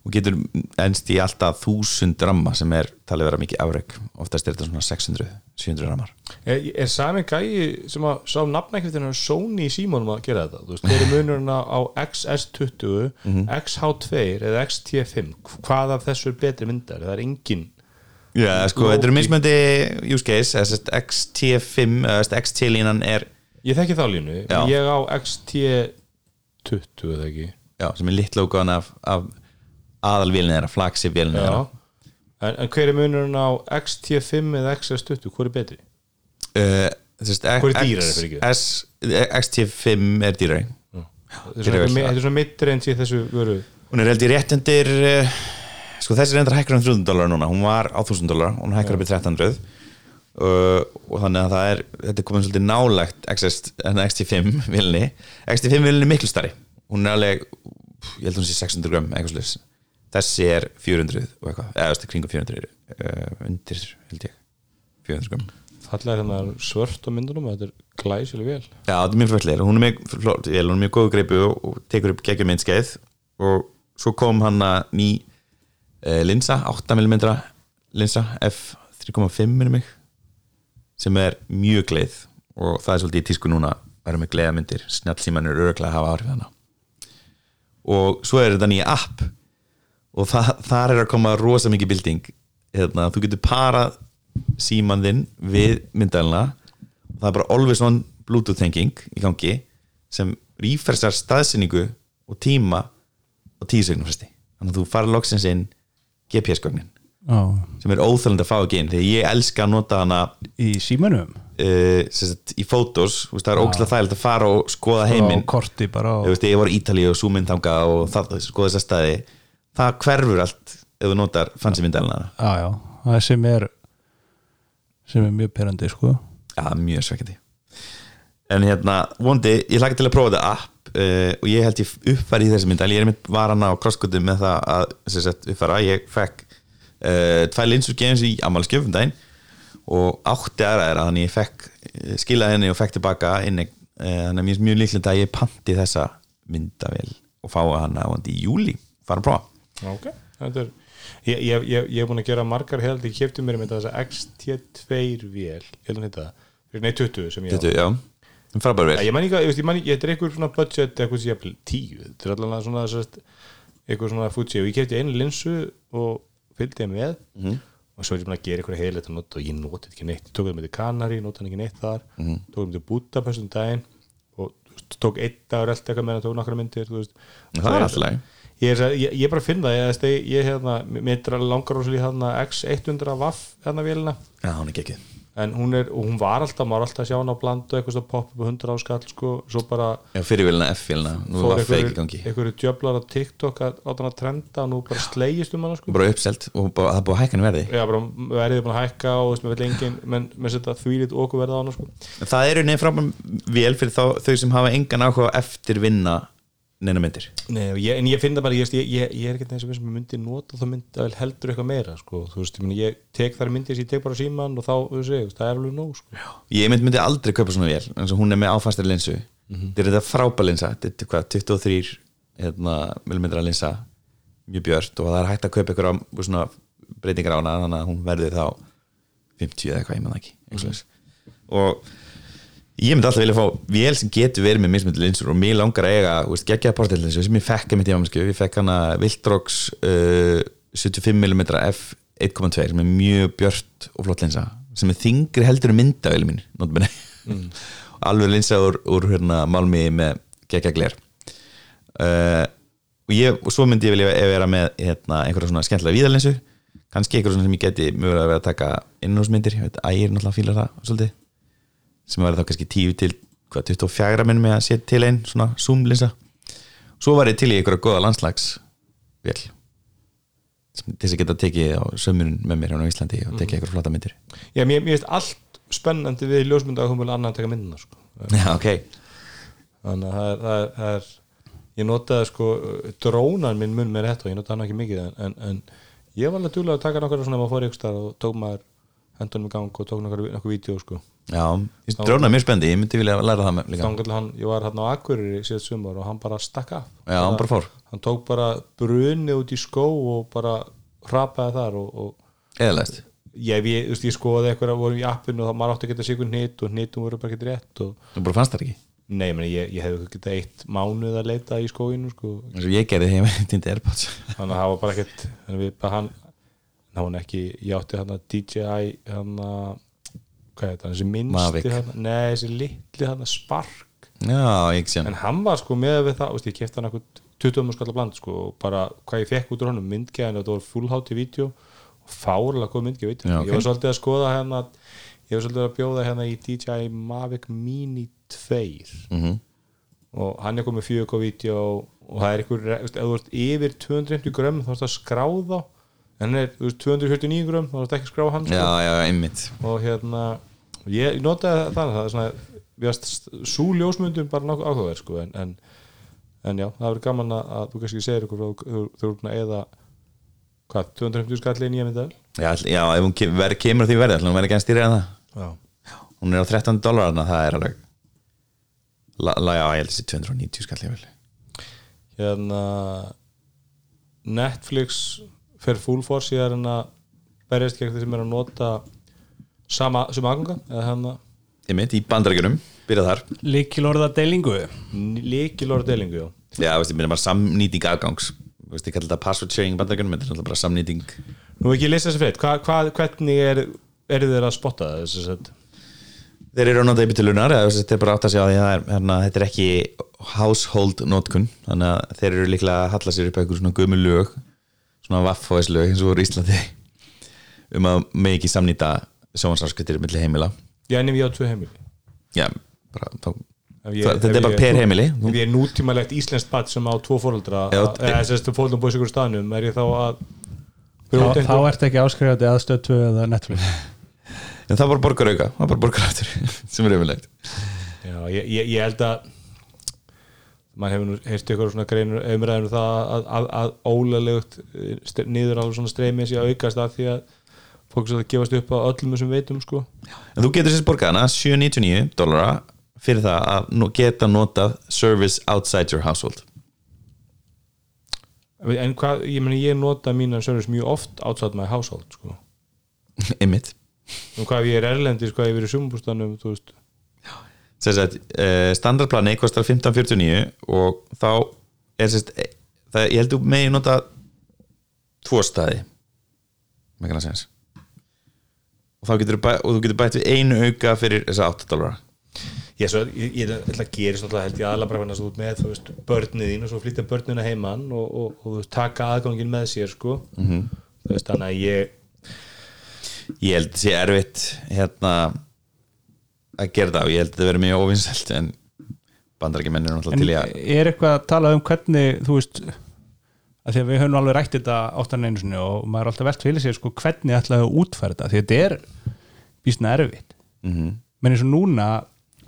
og getur ennst í alltaf þúsund ramma sem er talið vera mikið afreg oftast er þetta svona 600, 700 rammar. Er, er sami gæi sem að sá nafnækvitinu Sony í símónum að gera þetta? Þú veist, þeir eru munurinn á XS20 XH2 eða XT5 hvað af þessu er betri myndar það er engin. Já, sko, þetta eru mismöndi use case, þess að XT5 eða XT-línan er ég þekki þá línu, ég á XT20 eða ekki? Já, sem er litla útgáðan af, af aðalvélina þeirra, flagship-vélina Já. þeirra En, en hver er munurinn á XT5 eða XS20, hvor er betri? uh, þess, Hvor er dýrari, fyrir ekki? S, XT5 er dýrari. Þetta er svona, er svona midrange í þessu vöru. Hún er held í rétt undir uh, sko þessi er endur hækkar um 300 dólar núna. Hún var á 1000 dólar, hún hækkar upp í 1300 uh, og þannig að það er þetta er komin svolítið en XT5 vilni XT5 vilni er miklu starri hún er alveg, ég held að hún sé 600 gram eitthvað slis, þessi er 400 og eitthvað, eða veist, kringum 400 uh, undir, held ég 400 gram fallega hérna svört á myndunum þetta er glæsileg vel Já, þetta er mjög föllir, hún er mjög flott vél, hún er mjög góðu greipu og, tekur upp geggjum myndskeið. Og svo kom hann að ný uh, linsa, 8mm linsa f3.5 minnum mig sem er mjög gleið. Og það er svolítið í tísku núna að vera með gleiðamyndir, snjallsímanir örglega að hafa áhrif þannig og svo er þetta nýja app og það, þar er að koma rosa mikið bilding hérna, þú getur parað síman þinn við myndalina. Og það er bara always on bluetooth tenging í gangi sem rífersar staðsynningu og tíma og fresti. Þannig að þú farið loksins inn GPS-gögnin Já, sem er óþælandi að fá ekki inn því ég elska að nota hana í símanum? uh, sagt, í fótos það er ógæslega þægilegt að fara og skoða heiminn. Og korti bara og, veist, ég var í Ítalíu og súmynd þanga og það, skoða þessa staði það hverfur allt ef þú notar fancy myndælina já, já, það sem er sem er mjög perandi sko. Já, mjög svekkandi En hérna, vondi, ég hlaka til að prófa þetta app uh, og ég held ég uppfæri í þessi myndæl ég er mitt varana á crosscutu með það að sagt, uppfæra, ég fekk uh, tvær linsur gefins í ammálskjöfum daginn og átti aðra er að þannig ég fekk eh, skilaði henni og fekk tilbaka inni. Uh, þannig að mér er mjög líklegt að ég panti þessa myndavél og fá hana í júli, fara að prófa ok. Þetta er, ég, ég, ég, ég er búin að gera margar held ég kefti mér með þessa XT2 vél. Ég held að þetta, nei 20 sem ég á. Þetta, já, frábær vel ég man ekki, ég ég man ekki, þetta er einhver svona budget eitthvað sem ég hafði tíu, þetta er allavega svona sérst, eitthvað svona Fuji og ég kefti einu linsu og fylgdi ég með. Mhm. og svo er ég búin að gera eitthvað að nota og ég notið ekki neitt, tók það með til Kanari notið ekki neitt þar, Mhm. tók það með til Budapest um daginn og tók eitt dagur eldi eitthvað með hann, tók nokkra myndir Það er alltaf ég, er, ég, ég bara finn það ég, ég, ég hérna, mér er langar rosalega í hérna X100 Waff hérna vélina. Já, hún er gekkið en hún er, og hún var alltaf, maður var alltaf að sjá hann á bland og eitthvað svo popp upp á 100 áskall sko, svo bara Já, fyrirvélina, F-vélina, fór einhverju djöflar á TikTok að láta hann að trenda og nú bara slegist um hann sko. bara uppselt og bara, það búið að hækka henni verði. Já, bara verðið búin að hækka og veist, engin, menn með setja þvílit okkur verða á hann sko. Það eru nefn frábæm vél fyrir þá, þau sem hafa engan áhuga eftir vinna neina myndir. Nei, og ég, en ég finn það bara, ég, ég, ég, ég er ekki og við sem myndi nota þá myndi að heldur eitthvað meira sko. þú veist, ég, tek þar myndir ég tek bara síman og þá, þú veist, það er alveg nóg sko. Ég mynd, myndi aldrei kaupa svona vél eins og hún er með áfæstari linsu. Þetta er þetta frábær linsa þetta er hvað, 23 hérna, millimetra linsa mjög björt og það er hægt að kaupa á svona breytingar á hana þannig að hún verður þá 50 eða eitthvað, ég menn ekki mm og ég myndi alltaf vilja fá vél sem getur verið með mismöndi linsur og mér langar að eiga veist, geggjaða portillinsu sem ég fekk að mitt í ég fekk hana Viltrox uh, 75mm f 1.2 sem er mjög björt og flott linsa sem er þingri heldur en myndavél mín notabene. alveg linsa úr, úr hérna, málmi með geggja gler. Uh, og, ég, og svo myndi ég vilja vera með hérna, einhverja svona skemmtilega víðalinsu kannski einhverja svona sem ég geti mögulega að vera að taka innhúsmyndir, ég veit, ægir náttúrulega fílar það svolítið sem væri þá kannski 10 til hvað, 24 minn með að setja til einn svona zoom-linsa svo var ég til í einhverja góða landslagsvél þess að geta tekið á sömurinn með mér hérna á Íslandi og tekið einhverja flotta myndir. Já, mér, finnst allt spennandi við ljósmynda að hún vil annað að taka myndina sko. Já, ok, þannig að það er, það er, ég notaði sko drónan minn mun með þetta og ég notaði hann ekki mikið en, en, en ég var alveg duglega að taka nokkara svona ef maður fór ykkur stað og tók maður hendunum í gang og tók nokkuð vídeo sko. Já, ég dróna mér spendi ég myndi vilja læra það líka. Þannig að hann, ég var hann á Akureyri síðan sumar og hann bara stakk af. Já, hann bara fór, hann tók bara brunni út í skó og bara hrapaði þar og, og eðalegst ég, ég, ég skoði eitthvað að voru í appinu og þá maður átti að geta sigur hnýtt og hnýttum voru bara ekki rétt og Þú bara fannst það ekki? Nei, meni, ég, ég hefði getað eitt mánuð að leita í skóinu sko. ég gerði þegar ég týndi Airpods. Þannig að það var bara ekkert að hann hann var ekki, ég átti hann að DJI hann að hvað heit hann, þessi minnsti hann, nei, þessi litli hann að spark. Já, en hann var sko með við það, veist, ég kefti hann eitthvað 20 um skallar bland sko og bara hvað ég fekk út úr honum myndgeðan þetta var full hátti vídeo og fárlega góð myndgeð vídeo Já, ok. ég var svolítið að skoða hérna ég var svolítið að bjóða hérna í DJI Mavic Mini 2 mm og hann er komið fjögur góð vídeo og það er veist, ef þú ert yfir 250 grömm þá ertu að skráða en hann er þú veist, 249 grömm þá ertu ekki að skrá hann sko. Já, já, einmitt. Og hérna ég notaði það, það er svona við varst sú ljósmyndum bara nokkuð áhugaverð sko, en, en, en já, það verður gaman að, að þú kannski segir ykkur ert að eða hvað, 250 skalli í nýja myndaðal Já, já ef hún kem, ver, kemur á því verði hún verði ekki að en það. Já, Hún er á 13 dólar það er alveg la, la, Já, ég held þessi 290 skall ég vel hérna Netflix fer full force í að reyna að berjast gegn þeir sem er að nota sama, sem aðganga eða hérna Ég mitt í bandarækjunum, byrjað þar. Líkilorða deilingu líkilóra deilingu já. Já, veist, ég minna bara samnýting afgangs Veist, ég kalli þetta password sharing í bandarækjunum Þetta er náttúrulega bara samnýting. Nú ekki lesa þessi hva, hvernig er eru þeir að spotta þessi sett Þeir eru að nota yfirtölunar eða þetta er bara átt að því að það er, hérna, þetta er ekki household notkun þannig að þeir eru líklega að halla sér upp eitthvað svona gömu lög svona vaffóis lög eins og voru Íslandi. Um að með ekki samnýta sjónvarsáskiptir milli heimila. Ég ennum ég á tvö heimili. Já, bara, þá, Ef ég- það, ef þetta er bara per heimili. ef ég er nútímalegt íslenskt bat sem á tvo fóreldra Já, eða þess að fóreldra búið sigur staðnum er ég þá að þá, þá ert ekki áskrifandi að stöð 2 eða Netflix. En það var borgar auka, það var bara borgar aftur sem er umilegt Já, ég, ég, ég held að maður hefur nú heyrst ykkur svona greinur umræðinu það að, að, að ólulegt niður alveg svona streymi sé að aukast af því að fólk sem það gefast upp á öllum þessum veitum sko. En þú getur sérst borgað hana 799 dollara fyrir það að geta notað service outside your household. En hvað, ég meni ég nota mínan service mjög oft outside my household sko. Ymmit og hvað ef ég er erlendis, hvað ef ég er í sumbústanum þú veist, að standardplani kostar 1549 og þá er sérst eh, það, ég held þú megi nota tvo staði með kannar sens og þá getur og þú getur bætt við einu auka fyrir þessa 8 dólar ég, ég, ég ætla að gera svona held ég aðla bara hvernig að þú ert með þú veist, börnið þín og svo flytja börnina heimann og, og, og, þú taka aðgangin með sér sko. -hmm. þú veist, þannig að ég ég held það sé erfitt hérna að gera það og ég held það verið mjög óvinsælt en bandarækjumenn er náttúrulega til í að er eitthvað að tala um hvernig þú veist að því að við höfum alveg rætt þetta áttan einu sinni og maður er alltaf velt fyrir sér sko hvernig ætlaði að útfæra þetta? Því að þetta er bísna erfitt. Mm -hmm. menn eins og núna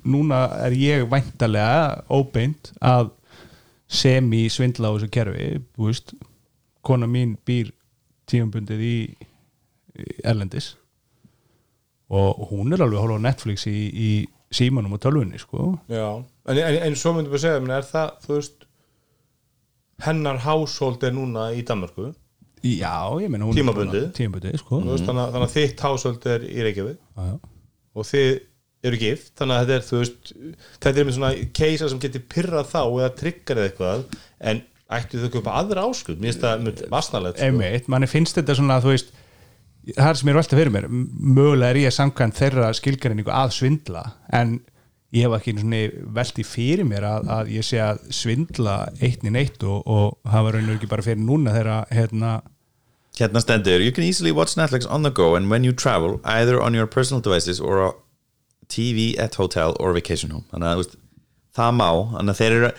núna er ég væntalega óbeint að semi svindla á þessu kerfi veist, kona mín býr tíumbundið í í Erlendis og hún er alveg að horfa á Netflix í, í símanum og tölvunni sko Já, en, en, en svo myndum við segja, menn, er það, þú veist hennar household er núna í Danmarku Já, ég meina hún Tímabundið? Tímabundið, sko veist, þannig, að- þannig að þitt household er í Reykjavík já. og þið eru gift, þannig að þetta er, þú veist þetta er með svona keisa sem getur pyrrað þá eða tryggar eða eitthvað en ættu þau ekki upp að aðra áskut mér finnst það mjög vasnalegt sko. Manni finnst þetta svona þú veist, það er sem ég er velta fyrir mér. Mögulega er ég samkvæmt þeirra skilgreiningu að svindla en ég hef ekki svona velti fyrir mér að, að ég sé að svindla eitt í neitt og, og hafa raunur ekki bara fyrir núna þeirra hérna, Hérna stendur You can easily watch Netflix on the go and when you travel either on your personal devices or a TV at hotel or vacation home. Þannig að það má Þannig að þeir eru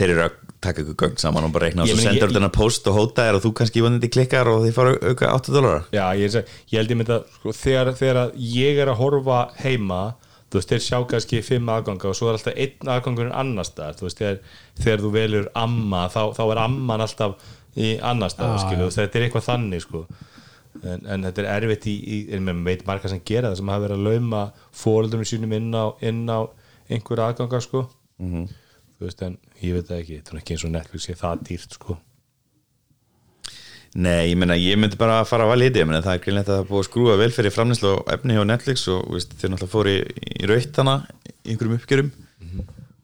þeir eru að taka ykkur gögn saman og bara reikna og ég- sendur þennan post og hóta þér og þú kannski vonandi klikkar og þið fara auka 8 dólar Já, ég, að ég held ég mynda sko, þegar, þegar að ég er að horfa heima þú veist, þeir sjá kannski fimm aðganga og svo er alltaf einn aðgangur en annars staðar þú veist, þegar, þegar þú velur amma þá, þá er amman alltaf í annars staðar, Já, skilu, þetta er eitthvað þannig sko. en, en þetta er erfitt í, í en maður veit marga sem gera það sem hafa verið að lauma fóreldunum sínum inn á, inn á einhver aðganga sko. Þú veist, en ég veit það ekki þetta er ekki eins og Netflix sé það dýrt sko. Nei, ég meina, ég myndi bara að fara að valja þetta, ég meina, það er greinlegt að það er búið að skrúa vel fyrir framlýslu og efni hjá Netflix og veist, þeir náttúrulega fóru í, í raut hana í einhverjum uppgjörum.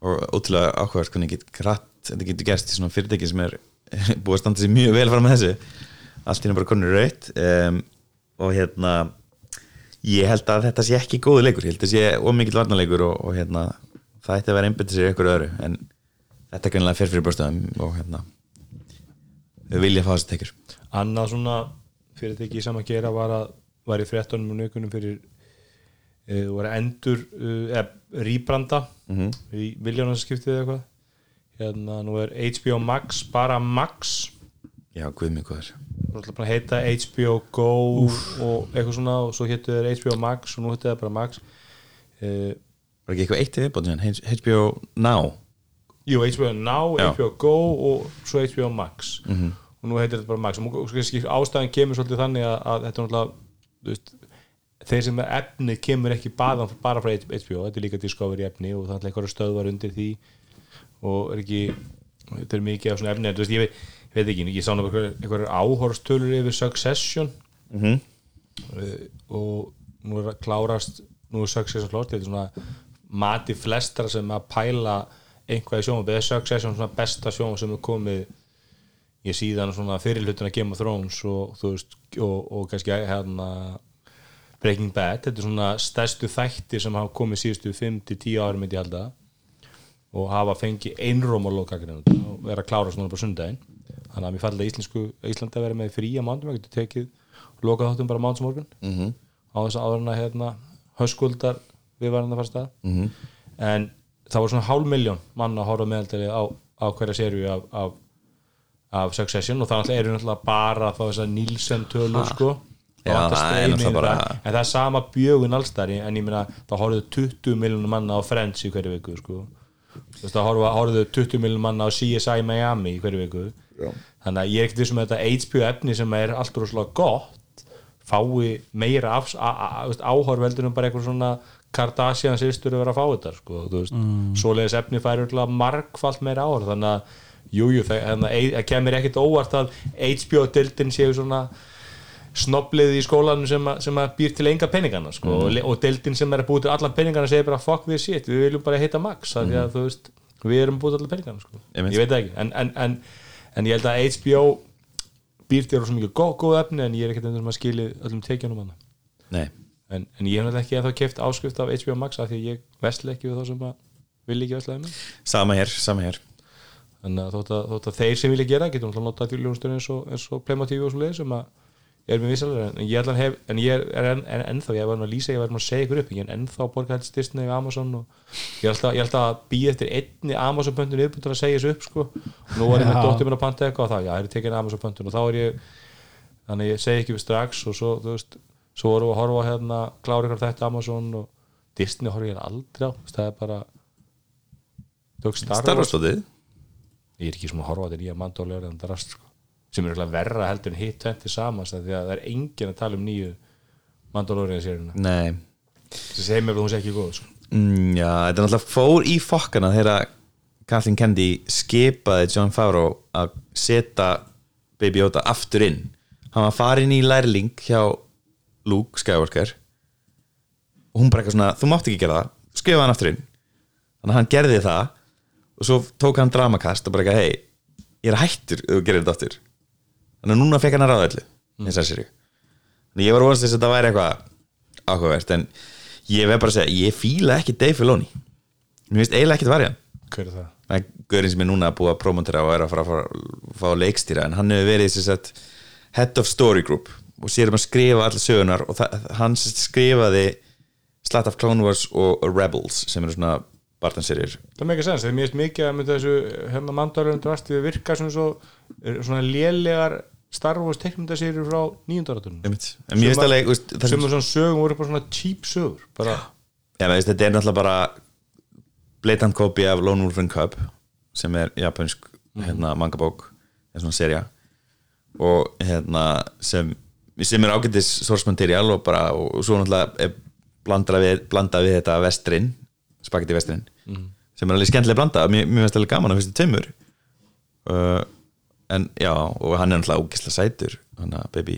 Og ótrúlega áhugavert hvernig get kratt, þetta getur gerst í svona fyrirtæki sem er búið að standa sér mjög vel fram með þessu. Allt henni bara konur raut um, og hérna ég held að þetta sé ekki góðu leikur ég held að þetta sé ómikill varnarleikur og, og hérna, það ætti að vera einbyttið sér ykkur öðru en þetta er greinlega fer fyrir brjóstöðum og hérna þau vilja fá þessi tekjur. Annað svona fyrirtæki sem að gera var að var í fréttunum og nökunum fyrir uh, var að endur uh, eða rýbranda Mhm. í viljónarskiptið eða eitthvað. Hérna nú er HBO Max bara Max. Já, guð mig góður. Þú ætla bara að heita HBO Go og eitthvað svona og svo héttu þeir HBO Max og nú héttu þeir bara Max. Uh, Var ekki eitthvað eitt til viðbót síðan? HBO Now? Jú, HBO Now, Já. HBO Go og svo HBO Max. Og nú heitir þetta bara Max. Og ástæðan kemur svolítið þannig að, að þetta er náttúrulega veist, þeir sem er efni kemur ekki bara, bara frá HBO, þetta er líka Discovery efni og það er einhverju stöðvar undir því. Og er ekki þetta er mikið af svona efni, en þú veist, ég veit, ég veit ekki ég sá náttúrulega einhverju áhorstölur yfir Succession. Mm uh, og nú er að klárast nú er Succession klárt þetta er svona mati flestra sem að pæla einhvað í sjónum, eða Succession svona besta sjónum sem er komið ég síðan svona fyrirlutin að Game of Thrones og þú veist og, og kannski hérna Breaking Bad, þetta er svona stærstu þættir sem hafa komið síðustu 5-10 ári myndi ég halda og hafa fengið einróm á lokagrinu og er að klára svona bara sundaginn þannig að mér Íslandi að vera með frí að mándum að getur tekið loka þáttum bara mánsmorgun mm. -hmm. á þess að áður en að hérna, höskuldar við varum að fara stað Mhm. -hmm. en það var svona hálf miljón mann að horfa meðaldali á, á hverja serju af, af, af Succession og það náttúrulega eru náttúrulega bara þá þess að Nielsen tölur sko Já, alltaf það er í bara- það. en það er sama bjögun allstari en ég meina það horfðu 20 miljónum manna á Friends í hverju viku sko það horfðu, horfðu 20 miljónum manna á CSI Miami í hverju viku Já. þannig að ég er ekkert vissum að þetta HBO efni sem er allt rosalega gott fái meira afs, a, a, a, veist, áhorf veldur en bara eitthvað svona Kardashian sýstur að vera að fá þetta sko, mm. svoleiðis efni fær örugglega margfalt meira áhorf þannig að jújú, jú, það, að kemur ekkert óvart að HBO-dildin séu svona snoblið í skólanum sem, að- sem að býr til enga peningana sko, og, le- og dildin sem er að búið til allan peningana segir bara fuck this shit, við viljum bara heita Max mm. að veist, við erum búið til allan peningana sko. Einmitt. ég veit ekki en, en, en, en ég held að HBO býr til svo mikið góð, góð efni en ég er ekkert endur sem að skili öllum tekjunum hana Nei, en, en ég hef náttúrulega ekki að þá keft áskrift af HBO Max af því að ég vesli ekki við þá sem að vil ekki veslaði mig sama hér, sama hér. Þannig að þótt að, þótt að þeir sem vilja gera getur náttúrulega notað þjóðljónustur eins og, og Playmo TV og svo leið sem að er með vissalega en ég allan hef, en ég er en, en, ennþá, ég var nú að lýsa, ég var nú að segja ykkur upp ég er ennþá borgað Disney og Amazon og ég er alltaf, ég er alltaf að býja eftir einni Amazon pöntun yfirbútt að segja þessu upp sko. Og nú var ég með Já. dóttir minn að panta eitthvað og þá, já, það er tekin Amazon pöntun og þá er ég þannig ég segi ekki við strax og svo, þú veist, svo vorum við að horfa hérna, klára ykkur þetta Amazon og Disney horf ég aldrei á, það er bara Starfastótið ég er ekki svona að horfa þetta nýja mandólegar en drast sko. sem er örugglega verra heldur en hitt tventi samans því að það er enginn að tala um nýju mandólegar sérina Nei sem segir mér að hún sé ekki góð sko. mm, Já, þetta er náttúrulega fór í fokkana þegar Kathleen Kennedy skipaði John Favreau að setja Baby Yoda aftur inn. Hann var farin í lærling hjá Luke Skywalker. Og hún bara eitthvað svona, þú mátt ekki gera það. Skrifa hann aftur inn. Þannig að hann gerði það. Og svo tók hann dramakast og bara eitthvað, hei, ég er hættur ef þú gerir þetta aftur. Þannig að núna fekk hann að ráða öllu mm. þess að þannig ég var vonast þess að þetta væri eitthvað áhugavert en ég veð bara að segja, ég fíla ekki Dave Filoni. Mér finnst eiginlega ekkert varjan hver er það? það er gaurinn sem er núna búið að promotera og er að fara að fá leikstýra en hann hefur verið head of story group og sér um að skrifa allir sögunar og það, hann skrifaði Slat of Clone Wars og Rebels sem eru svona bartanserjur það með ekki sens, þegar mér finnst mikið að þessu hérna mandólegar drast við virka svona, svo, svona lélegar Star Wars teknundasýrjur frá það sem er svona sögum voru bara svona cheap sögur bara, ja, veist, þetta er náttúrulega bara blatant copy af Lone Wolf and Cub sem er japansk hérna, mangabók, er svona serja og hérna sem, sem er ágættis source material og bara, og svo náttúrulega blanda við, blanda við þetta vestrin spagetti vestrin sem er alveg skemmtilega blanda, mér, mér finnst alveg gaman að fyrstu tveimur. Uh, en já, og hann er náttúrulega ógislega sætur hann að baby,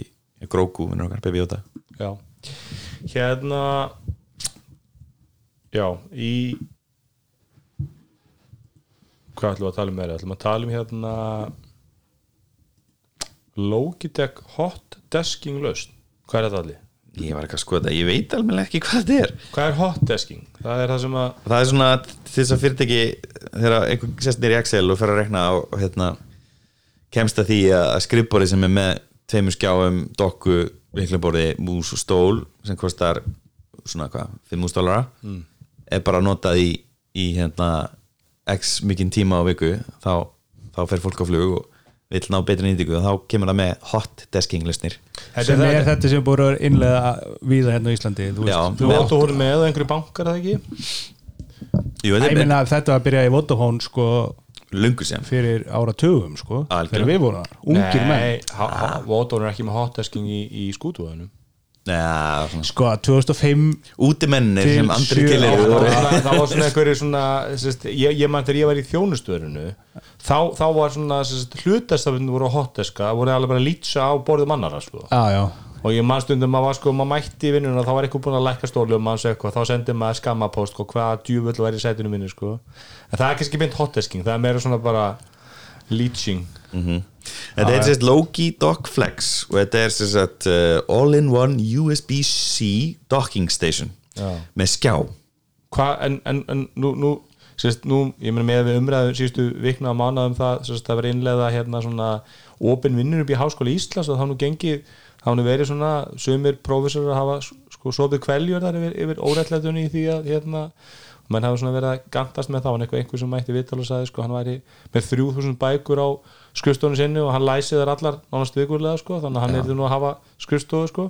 Grogu minnur okkar, baby Yoda. Já. Hérna já, í hvað ætlum við að tala um meira? Ætlum við að tala um hérna Logitech Hot Desking lausn hvað er þetta allir? ég var ekki að skoða þetta, ég veit alveg ekki hvað þetta er hvað er Hot Desking? það er það sem að það er svona til þess að fyrirtæki þegar einhver sest nýr í Excel og fer að rekna og hérna, kemst að því að skrifborði sem er með tveimur skjáum, dokku, viklaborði mús og stól sem kostar svona hvað, 5.000 dólara mm. er bara notað í, í hérna, x mikinn tíma á viku þá, þá fer fólk á flug og vill ná betri nýtingu og þá kemur það með hot desking listnir sem er þetta sem búið að innlega víða hérna á Íslandi þú Já. þú átt að voru með einhverju bankar það ekki? Jú, er meina að þetta var að byrja í Vodafone sko fyrir áratugum sko Algjörlega. þegar við vorum ungir menn. Vodafone er ekki með Hot Desking í, í skútuðunum Svona. Sko 2005 útimennir sem andri það eru. Var svona, það var svona sérst, ég, ég man þegar ég var í þjónustöðurinu þá, þá var svona hlutastafinu voru á hotdeska, voru alveg bara lýtsa á borðum annara sko. já já. Og ég man stundum að maður sko, maður mætti í vinnuna þá var eitthvað búin að lækka stóli og maður segja þá sendi maður skammapost sko, hvað djúvöld væri í sætinu minni sko. en það er kannski mynd hotdesking, það er meira svona bara lýtsing Þetta er sérst Loki Dock Flex og þetta er sérst uh, All-in-one USB-C docking station Já. með skjá Hva, en, en, en nú, nú, sérst, nú ég meina með við umræðum síðustu vikna á mánuðum það, sérst, það var innlega hérna svona opin vinnur upp í Háskóla Íslands og það nú gengið hafa nú verið svona sumir prófessor að hafa sko sopið kveljur þar yfir, yfir órættlætunni í því að hérna, menn hafa svona verið að gantast með það hann eitthvað einhver sem mætti vital og sagði sko hann væri með 3000 bækur á skrifstofunni sinni og hann læsið þar allar nánast vikurlega sko þannig að hann er nú að hafa skrifstofu sko.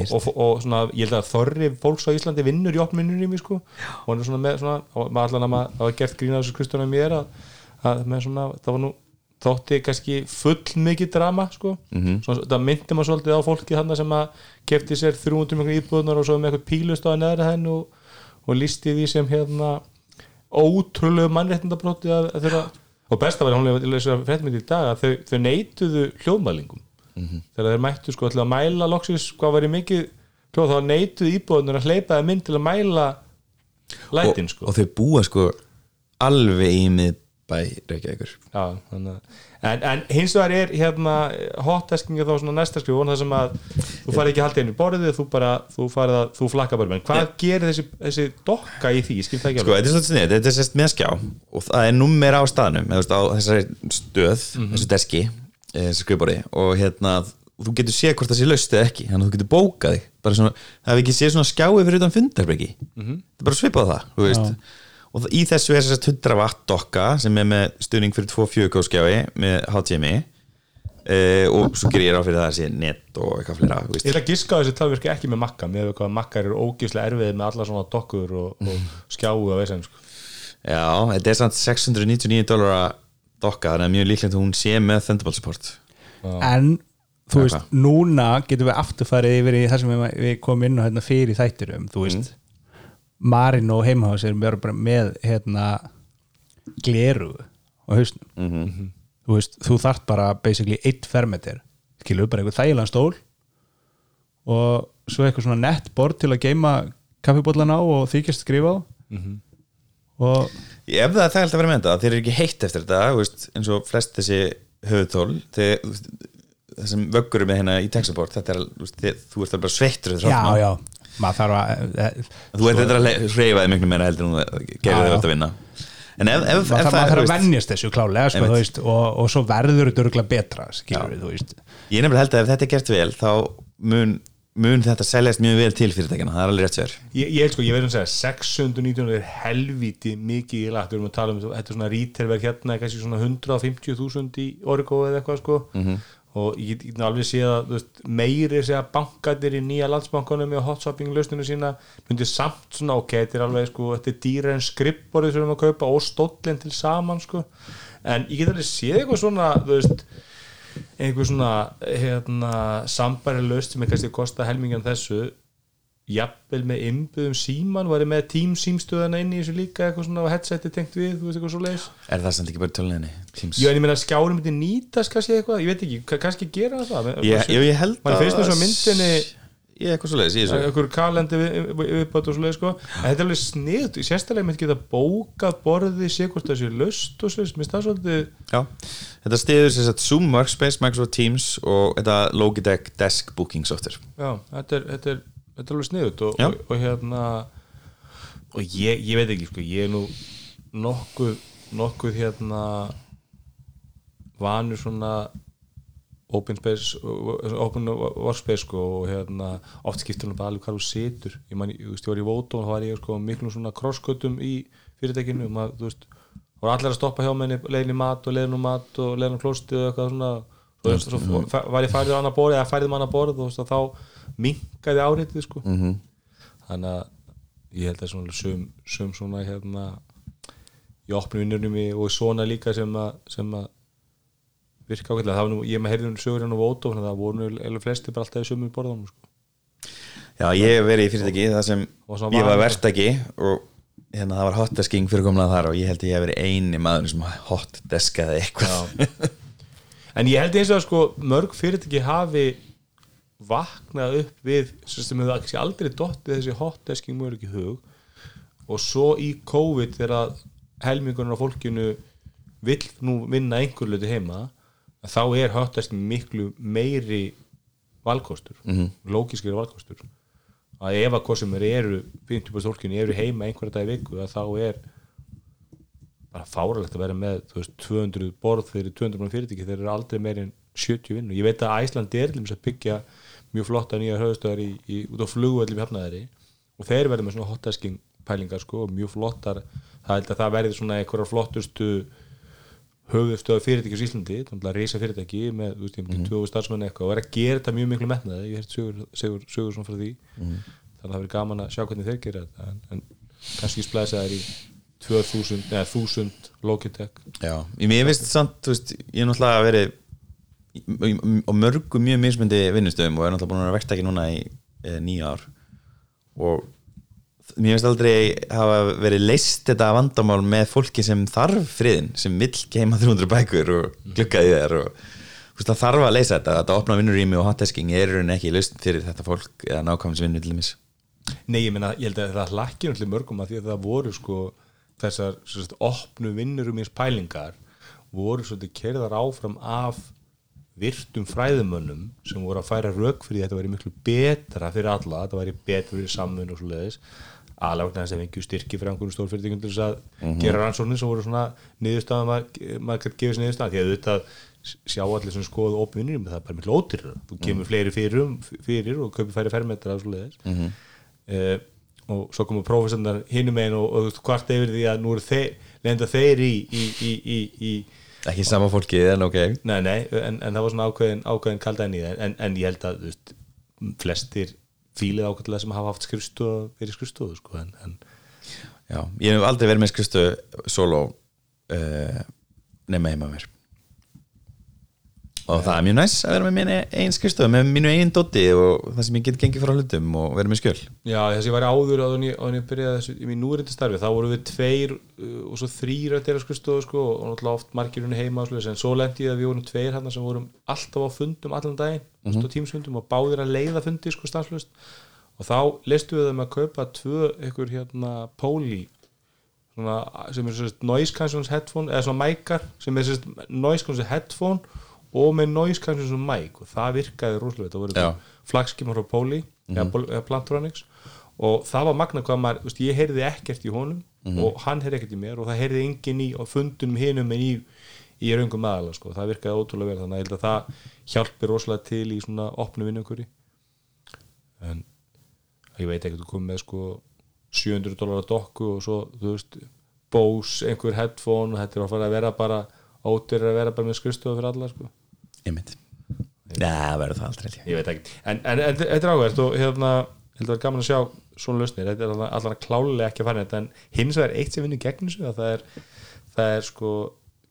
Og, og, og svona, ég held að þorri fólks á Íslandi vinnur opnminnur í sko. Og hann er svona með svona, og allan að maður hafa gert grína þessu kristunum mér að, að svona, það var nú þótti kannski full mikið drama sko, svona, það myndi maður svolítið á fólki þannig sem að kefti sér 300 mjög íbúðunar og svo með eitthvað pílust á neðra henn og, og listi því sem hérna ótrúlegu að, að þeirra, og besta var hún að fréttum í dag að þau, þau neituðu hljóðmælingum. Þegar þeir mættu sko að mæla loksins hvað var í mikið hljóð þá neituðu íbúðunar að hleypa það mynd til að mæla lætin sko. og þau búa sko alveg í miðbæ Reykjavíkur. Já, þannig að En, en hins vegar er hérna hottaskinga þá svona næsta skrifun það sem að þú farið ekki haldið inn í borðið þú bara, þú farið að, þú flakkar bara menn. Hvað gerir þessi, þessi dokka í því, skil það ekki Sko, þetta er svolítið snið, þetta er sérst með skjá og það er nummer á staðnum eða þú veist, á þessari stöð, þessu deski eh, þessu skrifbóri og hérna þú getur séð hvort það sé laust eða ekki þannig að þú getur bókað þig. Bara svona, það hefur ekki séð svona skjái fyrir utan fundarbreki svipað á það, þú veist og í þessu er þess að 100 watt dokka sem er með stuðning fyrir 2 4K skjái með HTMI uh, og svo gerir ég ráð fyrir það að sé net og eitthvað fleira Ég ætla að giska á þessi talvirki ekki með makka með hvað makkar eru ógíslega erfiðið með alla svona dokkur og, og skjáu og veist sko. Já, þetta er samt 699 dólar dokka, þannig að mjög líklegt að hún sé með Thunderbolt support. En þú veist, núna getum við aftur farið yfir í það sem við, komum inn á hérna, fyrir þættirum þú veist, Marin og heimahás erum bara bara með hérna gleru á hausnum. Mhm. þú veist, þú þarft bara basically eitt fermeter, skilur bara einhver þægilegan stól og svo eitthvað svona nett bord til að geima kaffibóllan á og þykjast skrifa á. Og Ef það er þægilt að vera með þetta, þeir eru ekki heitt eftir þetta veist, eins og flest þessi höfutól þeir, þessum vöggur með hérna í textaport þetta er, þú veist, þú ert bara sveittur já, já, maður þarf að eh, Þú ert þetta að hreyfaði miklu meira heldur en þú gerði þér að vinna. En ef, ef, ef maður þarf, það er, að vennjast þessu klálega sko, veist, og, og svo verður þetta örgulega betra skilur við, þú veist. Ég nefnilega held að ef þetta er gert vel þá mun, mun þetta seljast mjög vel til fyrirtækina, það er alveg rétt sér Ég, ég held sko, ég verður að segja 619 er helvíti mikið í lagt, við erum að tala um þetta er svona retailverk hérna, kannski svona 150.000 í Origo eða eitthvað sko og ég get alveg séð að veist, meiri segja bankatir í nýja landsbankunum með hotshopping lausninu sína myndi samt svona, ok, þetta er alveg sko þetta er dýra en skrippborðið sem við erum að kaupa og stóllin til saman sko. En ég get alveg séð eitthvað svona veist, einhver svona hérna, sambæri laust sem er kannski að kosta helmingjan þessu jafnvel með innbyggðum síman var ég með tím símstöðana inn í þessu líka eitthvað svona headseti tengt við, þú veist eitthvað svo leis Er það samt ekki bara töluninni? Teams? Já, en ég meina skjárum myndi nýtast kannski eitthvað, ég veit ekki, ka- kannski gera það Ég, ég, ég held og myndinni Ég er eitthvað svo leiðis einhver kalendi viðbátt og svo leið sko en þetta er alveg sniðt, sérstaklega myndi geta bókað borðið, sé hvort það sé löst og svo, mér stað svolítið Já, þetta og þetta er, alveg sniðut og, og, og hérna og ég, ég veit ekki sko, ég er nú nokkuð nokkuð hérna vanur svona open space open workspace sko og hérna oft skiptir hún bara alveg hvað þú situr. Ég man, þú veist, ég var í Vótón og þá var ég sko miklum svona krosskötum í fyrirtækinu og maður, þú veist, voru allir að stoppa hjá menni leiðin í mat og leiðin úr mat og leiðin úr klósti og eitthvað svona. Svo, svo, var ég færið á annað borð eða færið borð og þú veist, og þá minkaði áreitið sko. Mm -hmm. þannig að ég held að svona sum, sum svona hérna í opnu vinnunum og svona líka sem að, sem að virka ákveðlega, það var nú, ég með heyrðum sögur hérna á Vótó, þannig að það voru nú eða flesti bara alltaf í sömu borðanum sko. Já, ég hef verið í fyrirtæki það sem ég var verktaki og hérna það var hotdesking fyrir komlega þar og ég held að ég hef verið eini maður sem hotdeskaði eitthvað. En ég held eins og að sko mörg fyrirtæki hafi vaknað upp við sem hefur aldrei dottið þessi hotdesking mörg í hug. Og svo í COVID þegar helmingurinn á fólkinu vill nú vinna einhver luti heima þá er hotdesking miklu meiri valkostur mm -hmm. lógiskir valkostur. Að ef að hvað sem er eru 50% fólkinu eru heima einhverja dag í viku þá er bara fáralegt að vera með veist, 200 borð fyrir 200 mann fyrirtæki þeir eru aldrei meir en 70 vinnu, ég veit að Æsland er til þess að byggja mjög flotta nýja höfustöðar í, í, út á flugvöldum hefnaðari og þeir verður með svona hottasking pælingar sko, og mjög flottar. Það held að það verði svona einhverjar flottustu höfustöðar fyrirtækjus í Íslandi þannig að reysa fyrirtæki með þú veist, ég myndi 20 starfsmenn eitthvað. Og er að gera þetta mjög miklu metnaði ég hef sögur, svona frá því. Þannig að það verður gaman að sjá hvernig þeir gera þetta en, en kannski splæsa þær í 2000 eða 1000 Logitech. Já, ég finnst samt, þú veist, ég er náttúrulega verið í- í- á mörgum mjög mismundi vinnustöðum og er náttúrulega búin að vera verktaki núna í e, nýja ár. Og mér finnst aldrei hafa verið leist þetta vandamál með fólki sem þarf friðin, sem vill geima 300 bækur og gluggaði þér og veist, þarf að leysa þetta, þetta opna vinnurými og hotdesking er í ekki lausn fyrir þetta fólk eða nákvæmsvinnu til dæmis. Nei, ég meina, ég held að það hlakkir náttúrulega mörgum að því að það voru sko þessar opnu vinnur um eins pælingar voru svolítið kerðar áfram af virtum fræðumönnum sem voru að færa rauk fyrir þetta væri miklu betra fyrir alla, þetta væri betra fyrir samvinn og svo leiðis alveg þess að fengju styrki fyrir einhverjum stórfyrirtækjum til þess að gera rannsóknir sem voru svona niðurstaðan maður, maður gefið sér niðurstaðan því að auðvitað sjá allir sem skoðu opnvinnir það er bara miklu ódýrra, þú kemur fleiri fyrir, fyrir og kaupir færi fermetra og svo leiðis uh, og svo komu prófessornar hinum einn og, og hvart yfir því að nú eru þeir ekki sama fólkið en ok. Nei, nei, en, en það var svona ákveðin, ákveðin kaldan í það, en, en ég held að veist, flestir fílið ákveðlega sem hafa haft skrifstofu verið skrifstofu sko, en, en Já, ég hef aldrei verið með skristu solo uh, nema heima mér og það er mjög næs að vera með minni einn skristu með mínu einn dotti og það sem ég get gengið frá hlutum og vera með skjöl Já, þess að ég var áður ég, áður en ég byrjaði þessu í mín núrindi starfi, þá voru við tveir uh, og svo þrýr að þeirra skrifstofu sko, og náttúrulega oft margirunni heima og svoleiðis, en svo lendi ég að við vorum tveir hann sem vorum alltaf á fundum allan daginn mm -hmm. tímsfundum og báðir að leiða fundi sko og þá leistu við þeim að kaupa tvö ykkur hérna póli sem er noise cancellation headphone eða svona mækar sem er noise cancellation headphone og með noise cancellation mic og það virkaði rosalega, það voru flagskimar frá Póli eða, Pol- eða Plantronics. Og það var magna hvað maður, veist, ég heyrði ekkert í honum og hann heyrði ekkert í mér og það heyrði enginn í fundunum hinum en í, í raungum aðala, sko, það virkaði ótrúlega vel þannig að að það hjálpi rosalega til í svona opnu vinnumkuri en ég veit ekki, þú komið með sko 700 dólar að dokku og svo, þú veist, Bose einhver headphone og þetta er að fara að vera bara ótyrir að vera bara með skrifstofu fyrir alla, sko einmitt. Nei, það verður það aldrei ég. veit ekki, en, þetta er áhverst og hérna, ég held að það er gaman að sjá svona lausnir, þetta er allan- klálega ekki að fara í en hins vegar eitt sem vinnur gegn þessu að það er, það er sko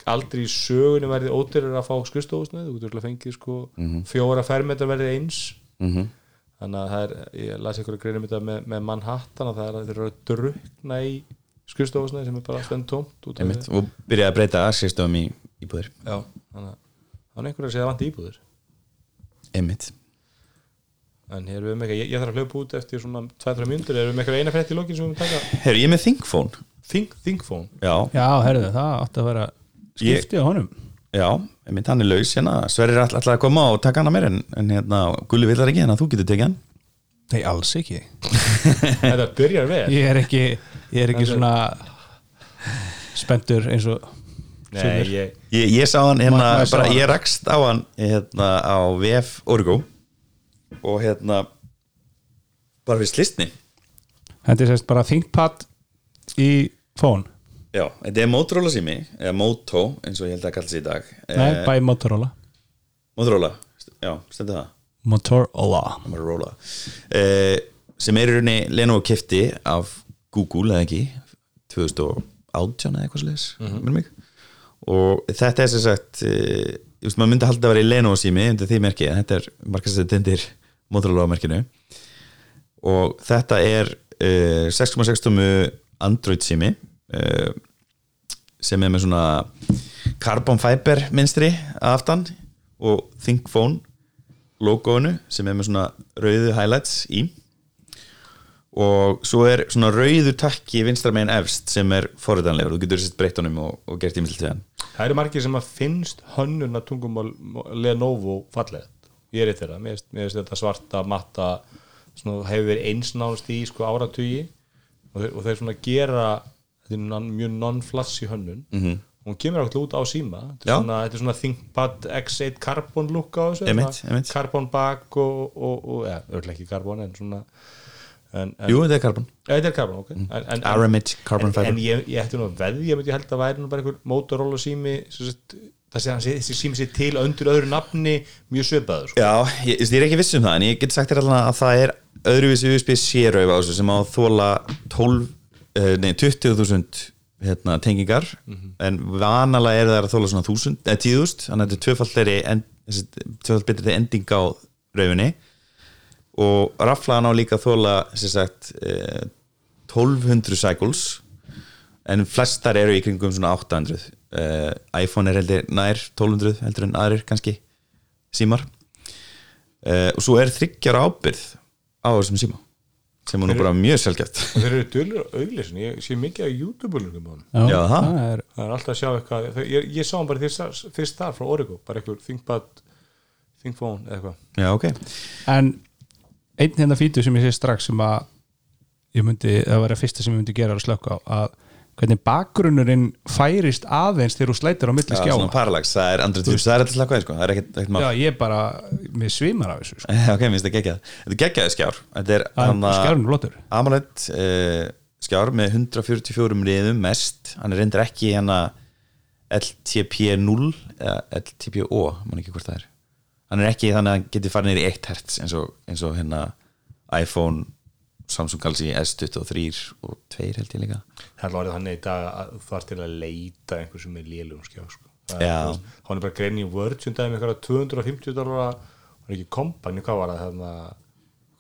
aldrei í sögunni verði ótyrir að fá skrifstofusnið, þú getur örugglega fengið sko fjóra fermetar verði eins. Mhm. þannig að það er, ég las ykkur að greina um þetta með, með Manhattan að það er að þeir eru að drukna í skrifstofusnið sem er bara stend tómt út af einmitt. því- og byrjaði að breyta skristofum í íbúðir. Já, þannig að þannig að einhverju að segja að vanti íbúður einmitt. En hér erum við með eitthvað, ég, ég þarf að hlaupa út eftir svona 2-3 mínútur, erum við með eitthvað eina frétt í lokin sem við höfum taka? Herru, ég er með ThinkPhone. Think, Thinkphone? Já, Já, herðu, það átti að vera skipti á honum. Já, einmitt hann er laus hérna, Sverrir er alltaf að koma og taka hann að mér en, en hérna, Gulli villar ekki, en að þú getur tekið hann. Nei, alls ekki. Þetta byrjar vel. Ég er ekki, ég er ekki svona spenntur eins og Nei, ég, Ég, ég sá hann hérna, Ma- maður sá bara, hann. ég rakst á hann hérna á VF Origo og hérna bara fyrir slistni Þetta er sérst bara ThinkPad í phone. Já, þetta er Motorola sími eða Moto, eins og ég held að kalla sig í dag. Nei, Eh, by Motorola. Motorola, já, stendur það? Motorola. Motorola. Eh, sem er í rauninni Lenovo kefti af Google eða ekki 2018 eða eitthvað sliðis mm mig og þetta er sem sagt eh, ég veist, maður myndi halda að vera í Lenovo sími undir því merki, en þetta er markastættir tindir Motorola merkinu. Og þetta er eh, 6,6 tómu Android sími eh, sem er með svona carbon fiber minstri aftan og ThinkPhone logoinu sem er með svona rauðu highlights í og svo er svona rauður takki vinstra megin efst sem er forriðanlegur, þú getur sett breytt honum og, og gert ímynd til hann. Það eru margir sem að finnst hönnun að tungumál Lenovo fallegt. Ég er eitt þeirra, mér finnst- þetta svarta matta, svona, hefur verið eins nánast í sko áratugi. Og þeir, og þeir svona gera er non, mjög non-flashy hönnun. -hmm. hún kemur ákveðlega út á síma. Þetta er svona, þetta er svona ThinkPad X8 Carbon look á þessu. Carbon bak og, og, og ja, örglega ekki Carbon en svona en, en, Jú, þetta er carbon. Ja, þetta er Carbon, ok. En, Aramid carbon fiber en ég, ég ætti nú að veðja ég myndi held að væri nú bara einhver Motorola sími sagt, það sé að sé- þessi sími sér til undir öðru nafni mjög svipaður sko. Já, ég, ég er ekki viss um það en ég get sagt þér allan að það er öðruvísi USB sérauð á þessu sem á þóla 12, uh, nei 20.000 hérna, tengingar. En vanalega er það að þóla svona 1000, eða 10.000 þannig að þetta er tvöfaldleri en, þessi, tvöfald betri ending á raufinni og raflaðan á líka þóla sem sagt uh, 1200 cycles. En flestar eru í kringum svona 800 uh, iPhone er heldur nær 1200 heldur en aðrir kannski símar. Uh, og svo er þryggjar ábyrð á þessum síma sem er nú bara mjög sjálfgæft og þeir eru dölur á auglýsin ég sé mikið á Já, það. er það er alltaf að sjá eitthvað ég, ég sá hann bara fyrst, þar frá Origo bara eitthvað ThinkPad ThinkPhone eða eitthvað. Já, ok. En einn hérna fítu sem ég sé strax sem að ég myndi, það var að fyrsta sem ég myndi gera að slökka á að hvernig bakgrunnurinn færist aðeins þegar þú slætir á milli parallax, það er andrið tjús, það er alltaf slakkaði sko, það er ekkert, ekkert mál. Já, ég bara, mér svimar af þessu sko. Ok, mér finnst það geggjað. Þetta er geggjaði skjár. Það AMOLED uh, skjár með 144 riðum mest. Hann er reyndar ekki hérna LTP0 eða LTPO, mann ekki hvort það er hann er ekki þannig að hann getur farið í 1 hertz eins og, eins og hérna iPhone, Samsung Galaxy S23 og 2 held ég líka. Það er þannig í dag að þú þarf til að leita einhver sem er lélugum skjá sko. Það er, veist, hann er bara grein í Word sem dæmi eitthvað 250 dólar hann er ekki kompani, hvað var það hérna,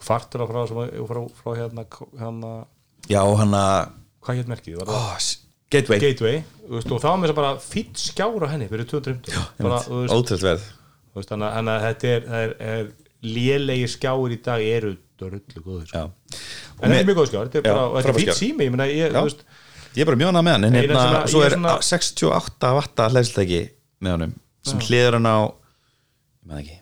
kvartur frá, sem, var- frá, frá hérna, hérna Já, hann að hvað hétt merkið, var það? Oh, Gateway, Gateway, veist, og það var með þess að bara fýtt skjár á henni fyrir 250 bara, þú veist, ótrúlega verð veist, þannig að- þannig að þetta er, er, er lélegi skjáir í dag eru dörrullu góður sko. En þetta er mjög góð skjár, þetta er Já, bara er skjár. sími, ég ég, veist Ég er bara mjög annað með hann en hérna, að- svo er er svona- 68 vatta hlæðsleiki með honum sem hliður hann á ég maður ekki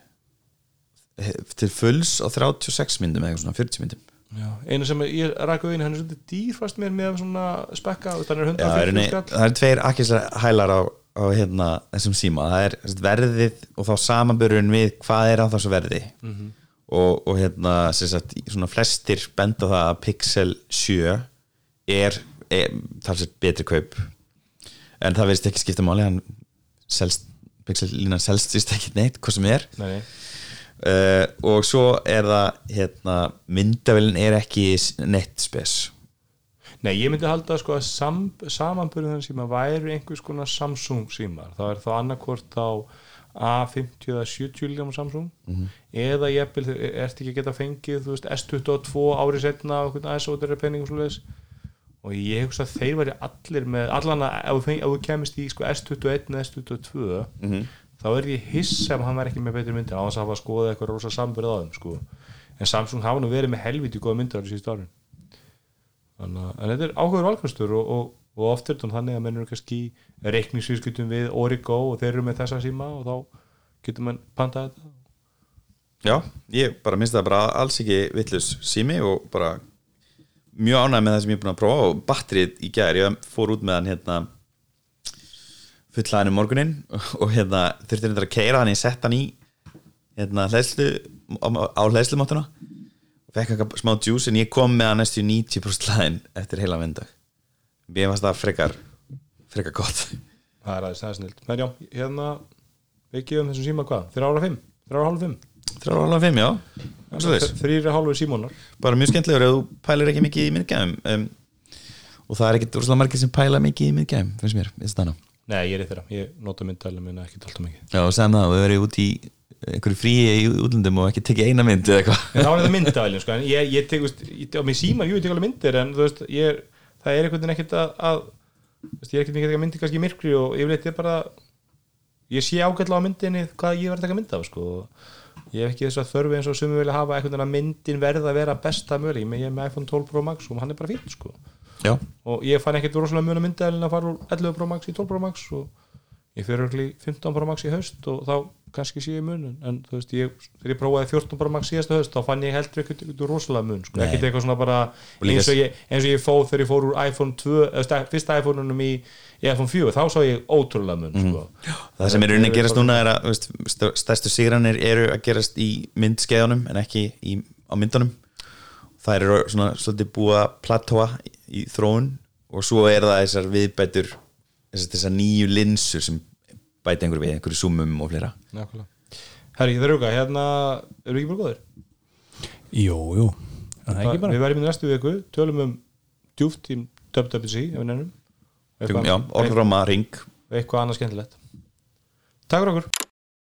til fulls á 36 myndum eða svona 40 myndum. Já, einu sem ég ræk auðvitað hann er svolítið dýrfast mér með svona spekka þannig er 150 nei- skall. það eru tveir akkislega hælar á, á hérna, þessum síma. Það er verðið og þá samanbörun við hvað er á þessu verði. Mhm. og, og hérna sagt, flestir benda það að Pixel 7 er, er talsett betri kaup. En það verðist ekki skipta máli hann selst, Pixel lína selst sýst ekki neitt, hvað sem er. Nei, uh, og svo er það hérna, myndavélin er ekki neitt spes nei, ég myndi halda sko að sam, samanburðin þannig síma væri einhvers konar Samsung símar það er þá annarkvort á A50 eða 70 líka Samsung eða ég ert ekki að geta fengið veist, S22 árið setna aðeins ótæri penning og svoleiðis? Og ég hugsa að þeir væri allir með allan að ef þú kemist í sko, S21 eða S22 þá er ég hiss ef hann væri ekki með betri myndir á þess að hafa skoða eitthvað rosa samburð á þeim sko. en Samsung hafa nú verið með helviti góða myndir á þessu árin Þannig, en þetta er áhugur valkvæmstur og, og, og oft þetta þannig að menn eru kannski reikningsvískutum við Origo og þeir eru með þessa síma og þá getur mann pantað þetta. Já, ég bara minnst það bara alls ekki vittlust sími og bara mjög ánægð með það sem ég er búin að prófa og batterið í gær, ég fór út með hann hérna fullaðinu morguninn og hérna þurfti hérna að keira hann, ég sett hann í hérna hlæslu á, hlæslumáttuna fekk eitthvað smá djús en ég kom með hann næstu í 90% hlæðin eftir heila vindag. Ég fannst það frekar frekar gott. Það er aðeins það er snilt. Men já, hérna við gefum þessum síma hvað, þrjá ára fimm? Þrjá ára hálf fimm? Þrjá alveg fimm, já. Þrýri hálfu símónar bara mjög skemmtilegur ef þú pælir ekki mikið í miðgæðum. Um, og það er ekkit úrslega margir sem pæla mikið í miðgæðum finnst mér, finnst það ná nei, ég er í þeirra, ég nota myndalum minna ekki alltaf mikið. Já, sem það, við verðum út í einhverju fríi í útlundum og ekki tekið eina mynd eða eitthvað þá er þetta myndavælin sko. en ég, ég tek, veist, ég, á mig síman, jú, ég tek alveg myndir en þú veist, ég, er- það er einhvern veginn ekkert að, að veist, ég er ekkert mikið að myndir kannski myrkri og yfirleitt er bara ég sé ágætlega á myndinni hvað ég verð að taka mynd af sko. ég hef ekki þess að þörfi eins og sumi vilja hafa einhvern veginn að myndin verða að vera besta möguleg ég er með iPhone 12 Pro Max og hann er bara fínt sko. Já, og ég fann ekkert rosalega mjög myndavælin að fara úr 11 Pro Max í 12 Pro Max og ég örugglega í 15 Pro Max í haust og þá kannski sé ég mun en þú veist, ég, þegar ég prófaði 14 bara max síðasta höst, þá fann ég heldur ekkert, ekkert rosalega mun, sko, ekkert eitthvað svona bara eins og ég, eins og ég fóð þegar ég fór úr iPhone 2, eða sta- fyrsta iPhone-unum í, í iPhone 4, þá sá ég ótrúlega mun, Mhm. sko. Það sem er rauninni að gerast núna er að veist, st- stærstu sigranir eru að gerast í myndskeiðunum en ekki í, á myndunum. Það eru svona svolítið búið að platóa í þróun og svo er það þessar viðbætur þessar, nýju linsur sem bæti einhver við, einhverju zoomum og fleira. Nákvæmlega. Herri, það eru okkar, hérna eru ekki bara góðir? Jú, jú. Það ekki bara. Við verðum í næstu viku, tölum um djúft í WWC, ef við nefnum já, orðráma ring. eitthvað annað skemmtilegt. Takk fyrir okkur